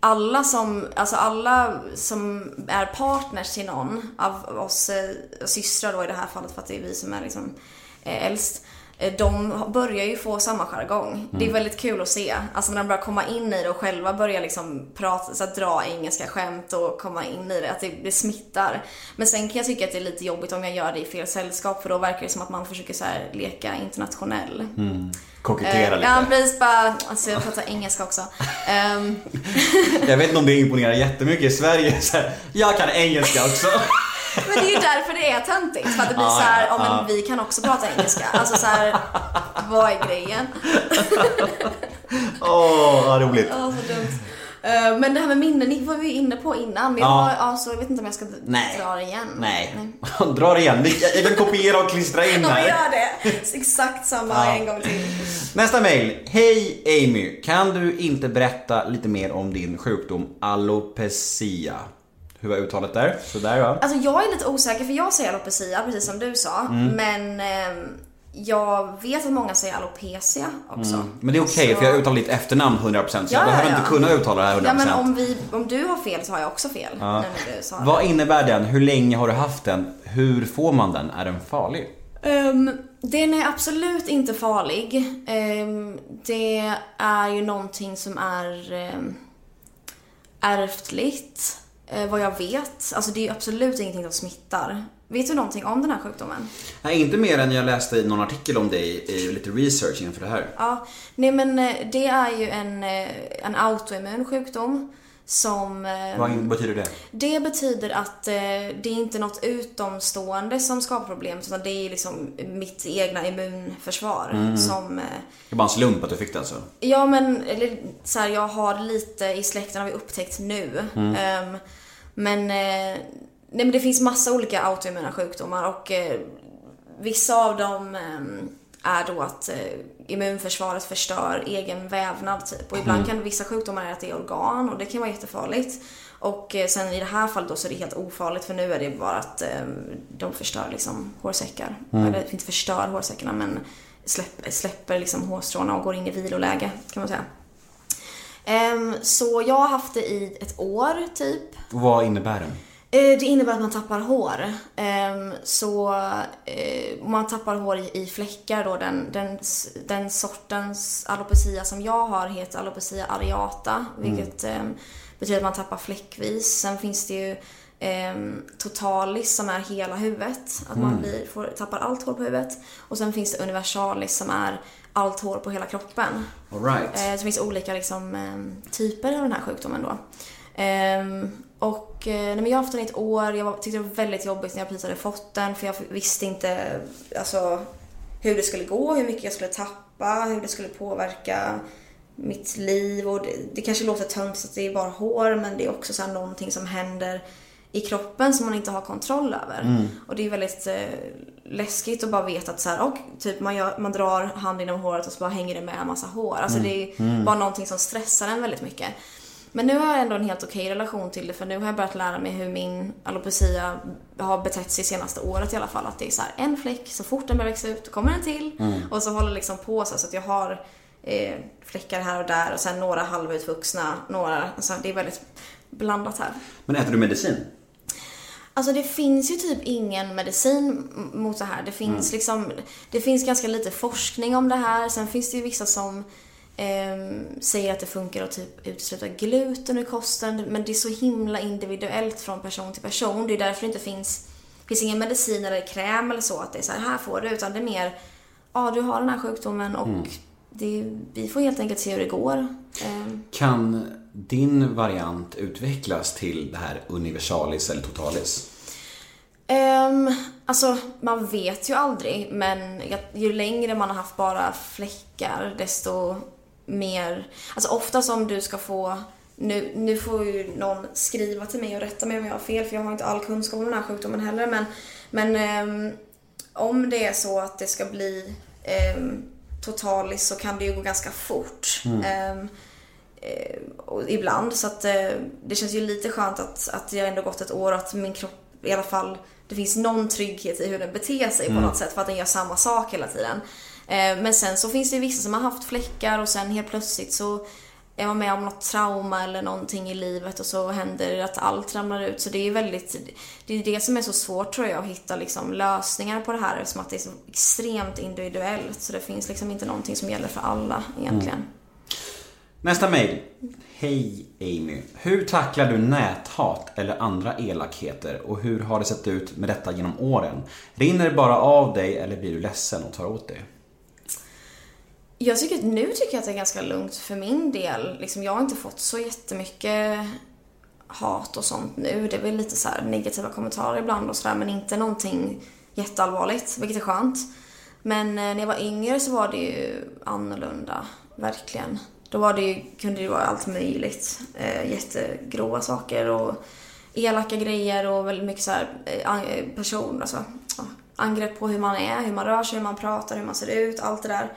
alla som, alltså alla som är partners till någon av oss eh, systrar då i det här fallet för att det är vi som är liksom eh, äldst. Eh, De börjar ju få samma jargong. Det är väldigt kul att se. Alltså när de börjar komma in i det och själva börjar liksom prata, så att dra engelska skämt och komma in i det. Att det, det smittar. Men sen kan jag tycka att det är lite jobbigt om jag gör det i fel sällskap för då verkar det som att man försöker så här leka internationell. Kokettera Eh, lite. Ja, precis. Bara, alltså jag pratar engelska också. Ehm, Jag vet inte om det imponerar jättemycket i Sverige. Så här, jag kan engelska också. Men det är ju därför det är töntigt. För att det blir Ja, så här, ja, ja, men vi kan också prata engelska. Alltså så här, vad är grejen? Åh, vad roligt. Ja, så dumt. Eh, Men det här med minnen, ni var vi ju inne på innan. Men jag, Ja. har, alltså, jag vet inte om jag ska Nej. dra det igen. Nej. Dra det igen. Jag kan kopiera och klistra in Ja, här. gör det. Exakt samma Ja. en gång till. Nästa mail. Hej Amy. Kan du inte berätta lite mer om din sjukdom alopecia? Hur var uttalet där? Sådär va? Alltså jag är lite osäker för jag säger alopecia precis som du sa. Mm. Men ehm, jag vet att många säger alopecia också. Men det är okej Så- för jag uttalar ditt efternamn 100% så Ja, jag behöver ja, inte ja. kunna uttala det här 100%. Ja men om, vi, om du har fel så har jag också fel. Det. Vad innebär den? Hur länge har du haft den? Hur får man den? Är den farlig? Um, den är absolut inte farlig. Ehm, det är ju någonting som är um, ärftligt, eh, vad jag vet. Alltså det är absolut ingenting som smittar. Vet du någonting om den här sjukdomen? Nej, inte mer än jag läste i någon artikel om dig i lite research inför det här. Ja, nej men eh, det är ju en, eh, en autoimmun sjukdom som... eh, Vad betyder det? Det betyder att eh, det är inte något utomstående som skapar problem utan det är liksom mitt egna immunförsvar som... Eh, Det är bara en slump att du fick det alltså? ja men, eller så här, jag har lite i släkten har vi upptäckt nu. Ehm, men, eh, nej men det finns massa olika autoimmuna sjukdomar och eh, vissa av dem ehm, är då att eh, immunförsvaret förstör egen vävnad typ. Och ibland kan vissa sjukdomar är att det är organ och det kan vara jättefarligt. Och eh, sen i det här fallet då så är det helt ofarligt för nu är det bara att eh, de förstör liksom hårsäckar. Eller inte förstör hårsäckarna men släpper, släpper liksom hårstråna och går in i viloläge kan man säga. Ehm, så jag har haft det i ett år typ. Vad innebär den? Eh, Det innebär att man tappar hår. Ehm, Så eh, man tappar hår i- fläckar då. Den, den, den sortens alopecia som jag har heter alopecia areata. Vilket ehm, betyder att man tappar fläckvis. Sen finns det ju totalis som är hela huvudet. Att man blir, får, tappar allt hår på huvudet. Och sen finns det universalis som är allt hår på hela kroppen. All right. Eh, det finns olika liksom, eh, typer av den här sjukdomen då. Ehm, och eh, nej, men jag har haft den i ett år. Jag var, tyckte det var väldigt jobbigt när jag precis hade fått den för jag visste inte alltså, hur det skulle gå, hur mycket jag skulle tappa, hur det skulle påverka mitt liv. Och det, det kanske låter töntigt att det är bara hår men det är också så här någonting som händer i kroppen som man inte har kontroll över. Och det är väldigt eh, läskigt att bara veta att så här, och, typ man, gör, man drar handen genom håret och så bara hänger det med en massa hår. Alltså det är bara någonting som stressar en väldigt mycket. Men nu har jag ändå en helt okej relation till det för nu har jag börjat lära mig hur min alopecia har betett sig senaste året i alla fall. Att det är så här en fläck, så fort den börjar växa ut kommer en till. Och så håller det liksom på så, så att jag har eh, fläckar här och där och sen några halvutvuxna, några, alltså det är väldigt blandat här. Men äter du medicin? Alltså det finns ju typ ingen medicin mot det här. Det finns liksom, det finns ganska lite forskning om det här. Sen finns det ju vissa som ehm, säger att det funkar att typ utesluta gluten ur kosten. Men det är så himla individuellt från person till person. Det är därför det inte finns, finns ingen medicin eller kräm eller så att det är så här, här får du. Utan det är mer, ja du har den här sjukdomen och det, vi får helt enkelt se hur det går. Ehm, Kan din variant utvecklas till det här universalis eller totalis? Um, alltså, man vet ju aldrig, men ju längre man har haft bara fläckar, desto mer... Alltså ofta som du ska få... Nu, nu får ju någon skriva till mig och rätta mig om jag har fel, för jag har inte all kunskap om den här sjukdomen heller. Men, men ehm, om det är så att det ska bli um, totalis så kan det ju gå ganska fort. Ehm, eh, och ibland. Så att eh, det känns ju lite skönt att, att jag ändå gått ett år och att min kropp i alla fall, det finns någon trygghet i hur den beter sig på något sätt för att den gör samma sak hela tiden. Eh, men sen så finns det vissa som har haft fläckar och sen helt plötsligt så är man med om något trauma eller någonting i livet och så händer det att allt ramlar ut. Så det är väldigt, det är det som är så svårt tror jag att hitta liksom lösningar på det här eftersom att det är så extremt individuellt. Så det finns liksom inte någonting som gäller för alla egentligen. Nästa mejl. Hej Amy. Hur tacklar du näthat eller andra elakheter och hur har det sett ut med detta genom åren? Rinner det bara av dig eller blir du ledsen och tar åt dig? Jag tycker att nu tycker jag att det är ganska lugnt för min del. Liksom, jag har inte fått så jättemycket hat och sånt nu. Det är väl lite så här negativa kommentarer ibland och sådär men inte någonting jätteallvarligt, vilket är skönt. Men eh, när jag var yngre så var det ju annorlunda, verkligen. Då var det ju, kunde det vara allt möjligt. Eh, jättegråa saker och elaka grejer och väldigt mycket så här eh, eh, person, alltså ja, angrepp på hur man är, hur man rör sig, hur man pratar, hur man ser ut, allt det där.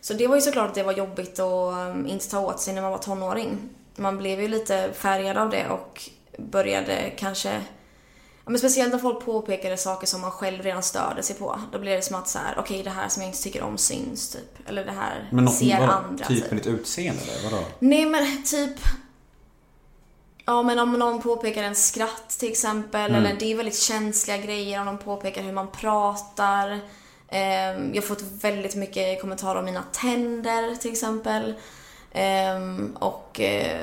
Så det var ju såklart att det var jobbigt att um, eh, inte ta åt sig när man var tonåring. Man blev ju lite färgad av det och började kanske men speciellt när folk påpekade saker som man själv redan störde sig på. Då blev det som att så här, okej det här som jag inte tycker om syns typ. Eller det här Men något, ser vadå? andra Typ typ. med ditt utseende eller vadå? Nej men typ Ja men om någon påpekar en skratt till exempel, eller det är väldigt känsliga grejer om de påpekar hur man pratar. Ehm, jag har fått väldigt mycket kommentarer om mina tänder till exempel. Ehm, och eh,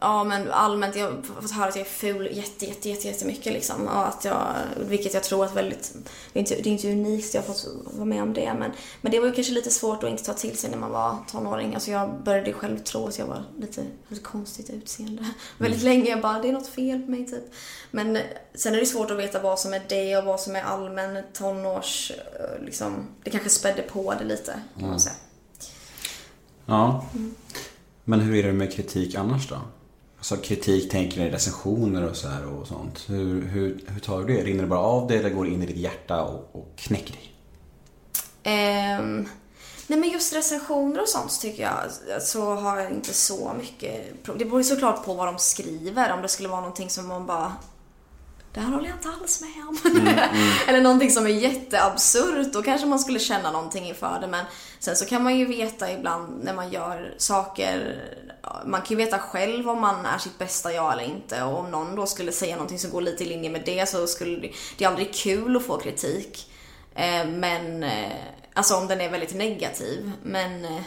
ja men allmänt, jag har fått höra att jag är ful jätte, jätte, jätte, jättemycket liksom. Och att jag, vilket jag tror att väldigt, det är inte, det är inte unikt, jag har fått vara med om det. Men, men det var ju kanske lite svårt att inte ta till sig när man var tonåring. Alltså jag började själv tro att jag var lite, lite konstigt utseende. Väldigt länge, jag bara, det är något fel på mig typ. Men sen är det svårt att veta vad som är det och vad som är allmän tonårs, eh, liksom, det kanske spädde på det lite kan man säga. Ja. Mm. Men hur är det med kritik annars då? Alltså kritik, tänker ni recensioner och så här och sånt. Hur, hur, hur tar du det? Rinner det bara av dig eller går det in i ditt hjärta och, och knäcker dig? Um, nej men just recensioner och sånt tycker jag så har jag inte så mycket Det beror ju såklart på vad de skriver. Om det skulle vara någonting som man bara det här håller jag inte alls med om. Eller någonting som är jätteabsurt. Då kanske man skulle känna någonting inför det. Men sen så kan man ju veta ibland när man gör saker. Man kan ju veta själv om man är sitt bästa jag eller inte. Och om någon då skulle säga någonting som går lite i linje med det så skulle det, det är aldrig kul att få kritik. Eh, men, eh, alltså om den är väldigt negativ. Men eh,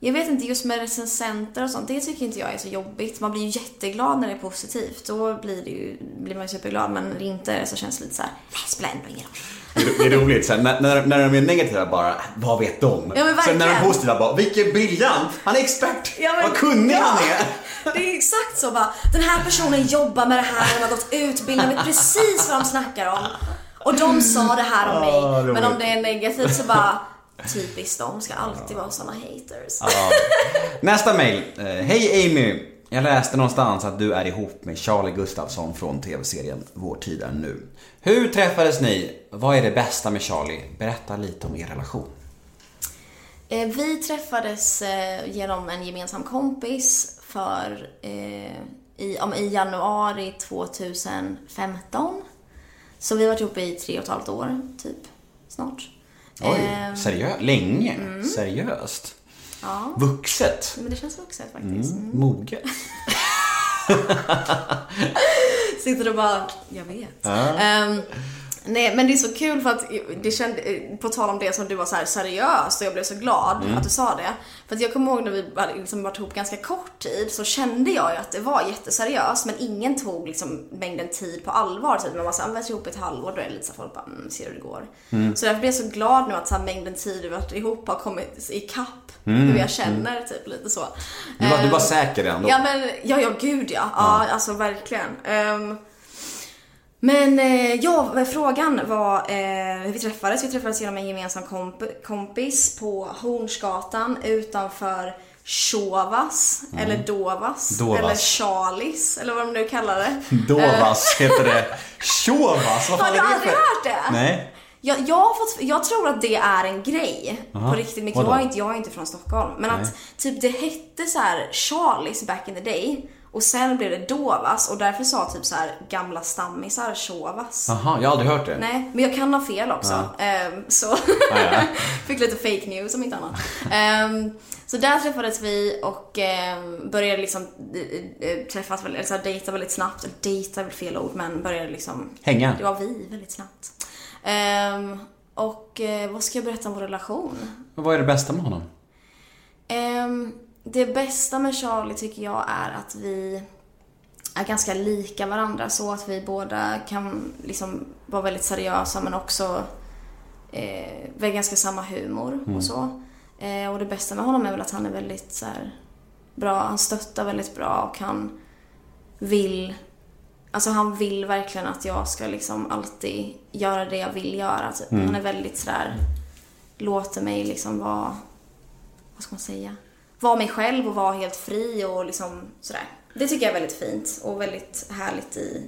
Jag vet inte, just med recensenter och sånt, det tycker inte jag är så jobbigt. Man blir ju jätteglad när det är positivt. Då blir, det ju, blir man ju superglad. Men när det inte är det så känns det lite så här, "Nej, spelar ändå ingen roll. Det är- roligt, så när, när, när de är negativa bara, vad vet de? Ja, men Sen när de är positiva bara, vilken briljant! Han är expert! Ja, men- vad kunnig ja. han är! Det är exakt så bara, den här personen jobbar med det här, de har gått utbildning, vet precis vad de snackar om. Och de sa det här om mig. roligt. Men om det är negativt så bara, typiskt de ska alltid vara såna haters. Nästa mail. Eh, Hej Amy! Jag läste någonstans att du är ihop med Charlie Gustafsson från tv-serien Vår tid är nu. Hur träffades ni? Vad är det bästa med Charlie? Berätta lite om er relation. Eh, Vi träffades eh, genom en gemensam kompis för i, om, i januari 2015. Så vi har varit ihop i tre och ett halvt år, typ. Snart. Oj, Eh, seriöst? Länge? Seriöst? Ja. Vuxet? Men det känns vuxet faktiskt. Mm. Moget? Sitter och bara, jag vet. Ehm, nej, men det är så kul för att det kände, på tal om det som du var så här seriöst och jag blev så glad Mm. att du sa det. För att jag kommer ihåg när vi hade liksom varit ihop ganska kort tid så kände jag ju att det var jätteseriöst men ingen tog liksom mängden tid på allvar. Typ. Man var såhär, vi har varit ihop ett halvår, då är det lite så folk bara, mm, ser hur det går. Så därför blir jag så glad nu att så här, mängden tid vi har varit ihop har kommit ikapp hur jag känner, typ lite så. Du var, du var Ehm, säker ändå? Ja men, ja ja gud ja. Ja, alltså verkligen. Ehm, men eh, ja, frågan var eh, hur vi träffades. Vi träffades genom en gemensam komp- kompis på Hornsgatan utanför Chauvas, eller Dovas, Dovas. eller Charlies, eller vad de nu kallar det. Dovas heter det. Tjovas? Vad Har fan du är det aldrig för? hört det? Nej. Jag, jag, har fått, jag tror att det är en grej Aha. på riktigt. Vadå? jag är, inte, jag är inte från Stockholm. Men att typ det hette så här Charlies back in the day. Och sen blev det Dovas och därför sa typ så här gamla stammisar Chauvas. Jaha, jag har aldrig hört det. Nej, men jag kan ha fel också. Ehm, så ja. fick lite fake news om inte annat. Ehm, så där träffades vi och ehm, började liksom eh, eh, träffas, väldigt- eller så här, dejta väldigt snabbt. Dejta är väl fel ord, men började liksom Hänga? det var vi väldigt snabbt. Ehm, och eh, vad ska jag berätta om vår relation? Vad är det bästa med honom? Det bästa med Charlie tycker jag är att vi är ganska lika varandra så att vi båda kan liksom vara väldigt seriösa men också eh, vi har ganska samma humor och så. Eh, och det bästa med honom är väl att han är väldigt så här, bra, han stöttar väldigt bra och han vill Alltså han vill verkligen att jag ska liksom alltid göra det jag vill göra. Typ. Han är väldigt sådär, låter mig liksom vara, vad ska man säga? Vara mig själv och vara helt fri och liksom sådär. Det tycker jag är väldigt fint och väldigt härligt i,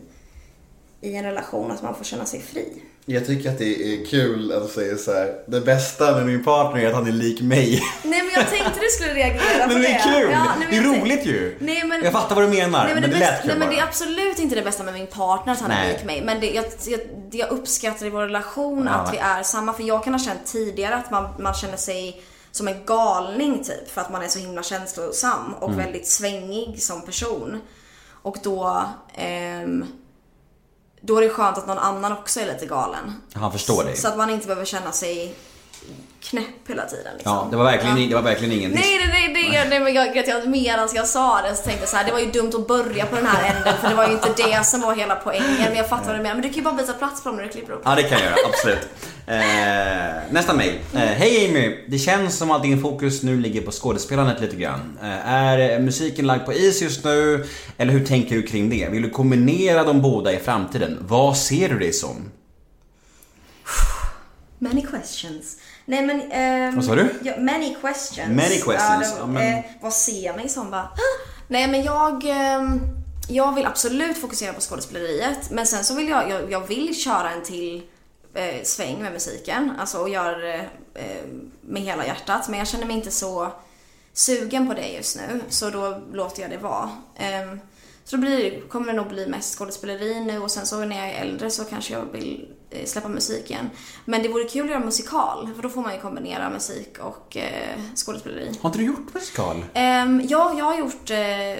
i en relation, att man får känna sig fri. Jag tycker att det är kul att du säger så här. Det bästa med min partner är att han är lik mig. Nej men jag tänkte du skulle reagera på Men det är kul! Ja, nej, men det är tänkte- roligt ju. Nej, men, Jag fattar vad du menar, nej, men, det det bästa- lät kul Nej men det är absolut inte det bästa med min partner att han Nej. är lik mig. Men det, jag, jag, det jag uppskattar i vår relation att vi är samma. För jag kan ha känt tidigare att man, man känner sig som en galning typ. För att man är så himla känslosam och Mm. väldigt svängig som person. Och då ehm, då är det skönt att någon annan också är lite galen. Han förstår dig. Så att man inte behöver känna sig knäpp hela tiden. Liksom. Ja, det var verkligen, Ja. det var verkligen ingen Nej, nej, nej, nej, nej men jag, jag, medan jag sa det så tänkte jag så här, det var ju dumt att börja på den här änden för det var ju inte det som var hela poängen. Men jag fattar vad du menar. Men du kan ju bara byta plats på dem när du klipper upp. Ja, det kan jag göra. Absolut. Eh, nästa mail. Eh, Hej Amy! Det känns som att din fokus nu ligger på skådespelandet lite grann. Eh, är musiken lagd på is just nu? Eller hur tänker du kring det? Vill du kombinera de båda i framtiden? Vad ser du dig som? Many questions. Nej men... ehm, Vad sa du? Ja, many questions. Many questions, Ja, ja, men- eh, vad ser jag mig som? Bara. Nej men jag... ehm, jag vill absolut fokusera på skådespeleriet. Men sen så vill jag, jag, jag vill köra en till eh, sväng med musiken. Alltså och göra det eh, med hela hjärtat. Men jag känner mig inte så sugen på det just nu. Så då låter jag det vara. Ehm, så då blir, kommer det nog bli mest skådespeleri nu och sen så när jag är äldre så kanske jag vill släppa musiken. Men det vore kul att göra musikal för då får man ju kombinera musik och eh, skådespeleri. Har inte du gjort musikal? Um, ja, jag har gjort eh,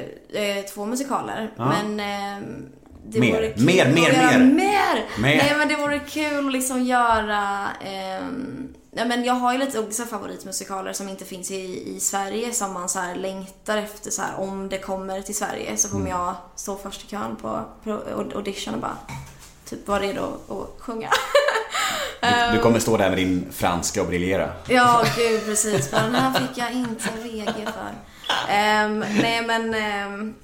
eh, två musikaler men ehm, det Mer, vore kul mer, att mer, göra mer. mer. Mer. Nej men det vore kul att liksom göra ehm, Ja, men jag har ju lite olika favoritmusikaler som inte finns i, i Sverige som man så längtar efter så här, om det kommer till Sverige så kommer jag stå först i kön på, på audition och bara typ vara redo att sjunga. Du, du kommer stå där med din franska och briljera. Ja, gud precis. Men den här fick jag inte VG för. Ehm, nej men, ehm,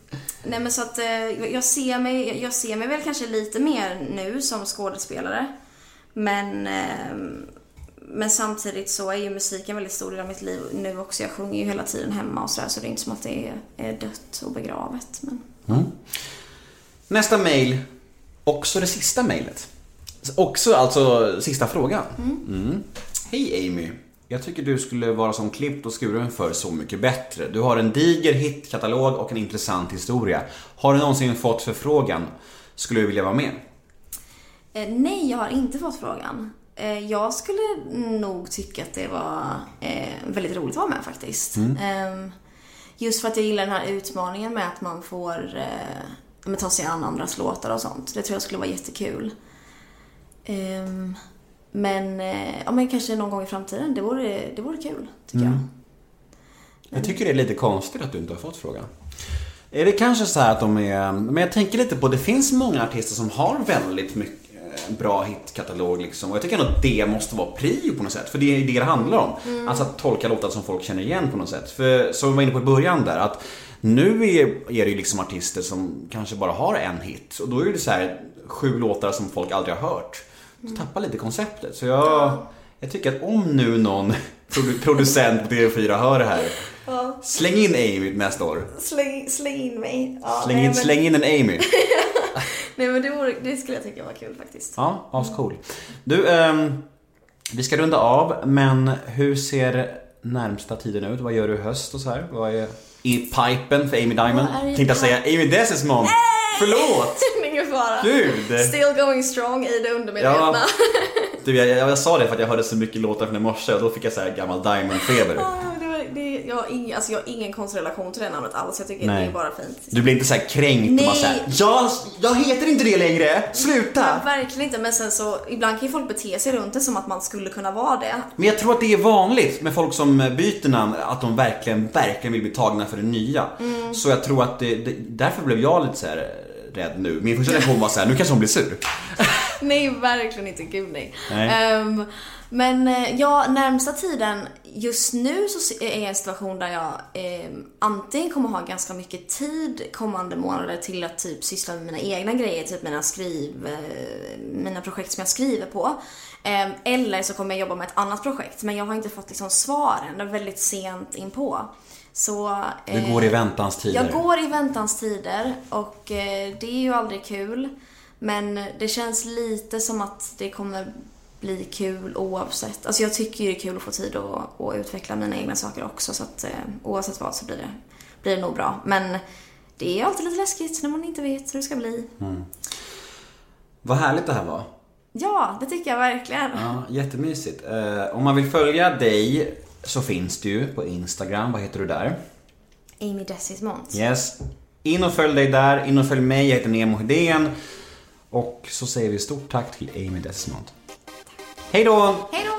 nej men så att eh, jag ser mig, jag ser mig väl kanske lite mer nu som skådespelare. Men, ehm, men samtidigt så är ju musiken en väldigt stor del av mitt liv nu också. Jag sjunger ju hela tiden hemma och sådär så det är inte som att det är, är dött och begravet. Men... Nästa mail, också det sista mailet. Också alltså sista frågan. Mm. Hej Amy. Jag tycker du skulle vara som klippt och skuren för Så mycket bättre. Du har en diger hitkatalog och en intressant historia. Har du någonsin fått förfrågan? Skulle du vilja vara med? Eh, nej, jag har inte fått frågan. Eh, jag skulle nog tycka att det var eh, väldigt roligt att vara med faktiskt. Eh, just för att jag gillar den här utmaningen med att man får eh, men ta sig an andras låtar och sånt. Det tror jag skulle vara jättekul. Ehm, men, eh, ja, men kanske någon gång i framtiden. Det vore, det vore kul, tycker jag. Jag tycker det är lite konstigt att du inte har fått frågan. Är det kanske så att de är... Men jag tänker lite på, det finns många artister som har väldigt mycket eh, bra hitkatalog liksom. Och jag tycker ändå att det måste vara prio på något sätt. För det är det det handlar om. Alltså att tolka låtar som folk känner igen på något sätt. För som vi var inne på i början där, att nu är, är det ju liksom artister som kanske bara har en hit. Och då är det så här sju låtar som folk aldrig har hört. Så tappar lite konceptet. Så jag, jag tycker att om nu någon produ- producent på TV4 hör det här. Släng in Amy nästa år. Släng, släng in mig. Ja, Släng nej, in, men- släng in en Amy. Nej men det, vore, det skulle jag tycka var kul faktiskt. Ja, ascool. Du, ehm, vi ska runda av, men hur ser närmsta tiden ut? Vad gör du i höst och så här? Vad är i pipen för Amy Diamond? Tänkte jag säga Amy Desismond. Förlåt! Ingen fara. Gud! Still going strong i det undermedvetna. Ja. Du, jag, jag, jag sa det för att jag hörde så mycket låtar från i morse och då fick jag så här gammal Diamond-feber. Det jag, har ing, alltså jag har ingen konstig relation till det namnet alls. Jag tycker Nej. det är bara fint. Du blir inte så här kränkt och bara Nej. så här, jag, jag heter inte det längre, sluta! Men verkligen inte. Men sen så, ibland kan ju folk bete sig runt det som att man skulle kunna vara det. Men jag tror att det är vanligt med folk som byter namn, att de verkligen, verkligen vill bli tagna för det nya. Mm. Så jag tror att det, det, därför blev jag lite så här rädd nu. Min första reaktion var så här, nu kanske hon blir sur. Nej, verkligen inte. Gud nej. Nej. Ehm, men eh, ja, närmsta tiden, just nu så är jag i en situation där jag ehm, antingen kommer ha ganska mycket tid kommande månader till att typ syssla med mina egna grejer, typ mina skriv, eh, mina projekt som jag skriver på. Ehm, eller så kommer jag jobba med ett annat projekt, men jag har inte fått liksom svaren, det är väldigt sent inpå. Så, Du eh, går i väntans tider. jag går i väntans tider och eh, det är ju aldrig kul. Men det känns lite som att det kommer bli kul oavsett. Alltså jag tycker ju det är kul att få tid att, att utveckla mina egna saker också så att eh, oavsett vad så blir det, blir det nog bra. Men det är alltid lite läskigt när man inte vet hur det ska bli. Vad härligt det här var. Ja, det tycker jag verkligen. Ja, jättemysigt. Eh, om man vill följa dig så finns du på Instagram. Vad heter du där? Amy Desismond. Yes. In och följ dig där. In och följ mig. Jag heter Nemo Hedén. Och så säger vi stort tack till Amy Desmond. Hej då! Hej då!